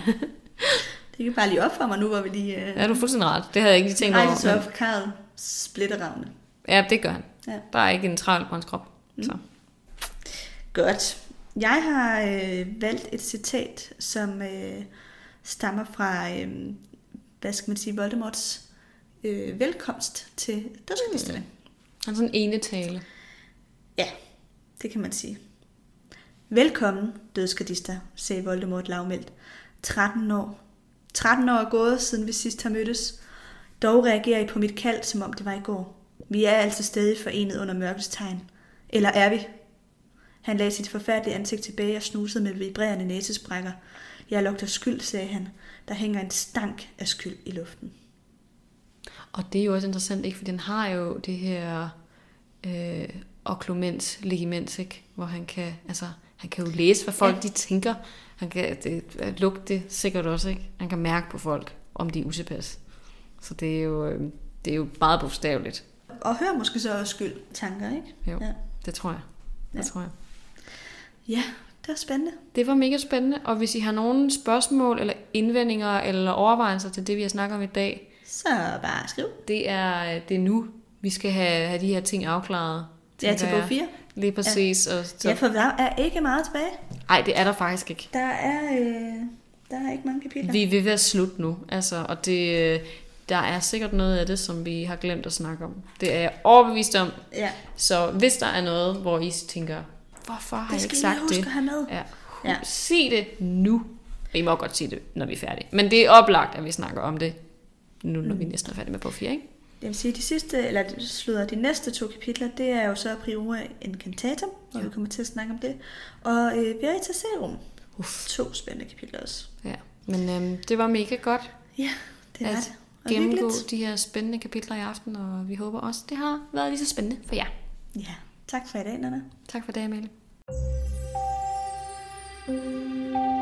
Det kan bare lige op for mig nu, hvor vi lige... Øh, Ja, du er fuldstændig ret. Det havde jeg ikke lige tænkt rejser sig over. op for Karl splitteravne. Ja, det gør han. Ja. Der er ikke en travl på hans krop. Så. Godt. Jeg har øh, valgt et citat, som øh, stammer fra, øh, hvad skal man sige, Voldemorts øh, velkomst til dødsgnisterne. Han er sådan en ene tale. Ja, det kan man sige. Velkommen, dødsgardister, sagde Voldemort lavmældt. 13 år. 13 år er gået, siden vi sidst har mødtes. Dog reagerer I på mit kald, som om det var i går. Vi er altså stadig forenet under mørkets tegn. Eller er vi? Han lagde sit forfærdelige ansigt tilbage og snusede med vibrerende næsesprækker. Jeg lugter skyld, sagde han. Der hænger en stank af skyld i luften. Og det er jo også interessant, ikke? For den har jo det her øh, oklumens ligament, ikke? Hvor han kan, altså, han kan jo læse, hvad folk ja. de tænker. Han kan det, lugte det sikkert også, ikke? Han kan mærke på folk, om de er utilpas. Så det er jo, øh, det er jo meget bogstaveligt. Og hør måske så også skyld tanker, ikke? Jo, ja. det tror jeg. Det Ja. tror jeg. Ja, det var spændende. Det var mega spændende, og hvis I har nogle spørgsmål eller indvendinger eller overvejelser til det, vi har snakket om i dag, Så bare skriv. det er, det er nu, vi skal have, have de her ting afklaret. Ja, tænker til bog 4. Lige præcis. Ja. Og så, Ja, for der er ikke meget tilbage. Ej, det er der faktisk ikke. Der er, øh, der er ikke mange kapitler. Vi er ved at være slut nu, altså, og det, øh, der er sikkert noget af det, som vi har glemt at snakke om. Det er jeg overbevist om. Ja, Så hvis der er noget, hvor I tænker, hvorfor har det jeg skal ikke sagt huske det? at have med. Ja. Ja. Sig det nu. I må godt sige det, når vi er færdige. Men det er oplagt, at vi snakker om det nu, når mm. vi næsten er færdige med på 4, ikke? Det vil sige, de sidste, eller det slutter de næste to kapitler, det er jo så Priora Incantatum, hvor Ja. vi kommer til at snakke om det. Og øh, Veritaserum. Uff. To spændende kapitler også. Ja. Men øhm, det var mega godt Ja, det er at det. Og gennemgå hyggeligt. de her spændende kapitler i aften, og vi håber også, det har været lige så spændende for jer. Ja, tak for i dag, Nana. Tak for i dag, Amalie. thank you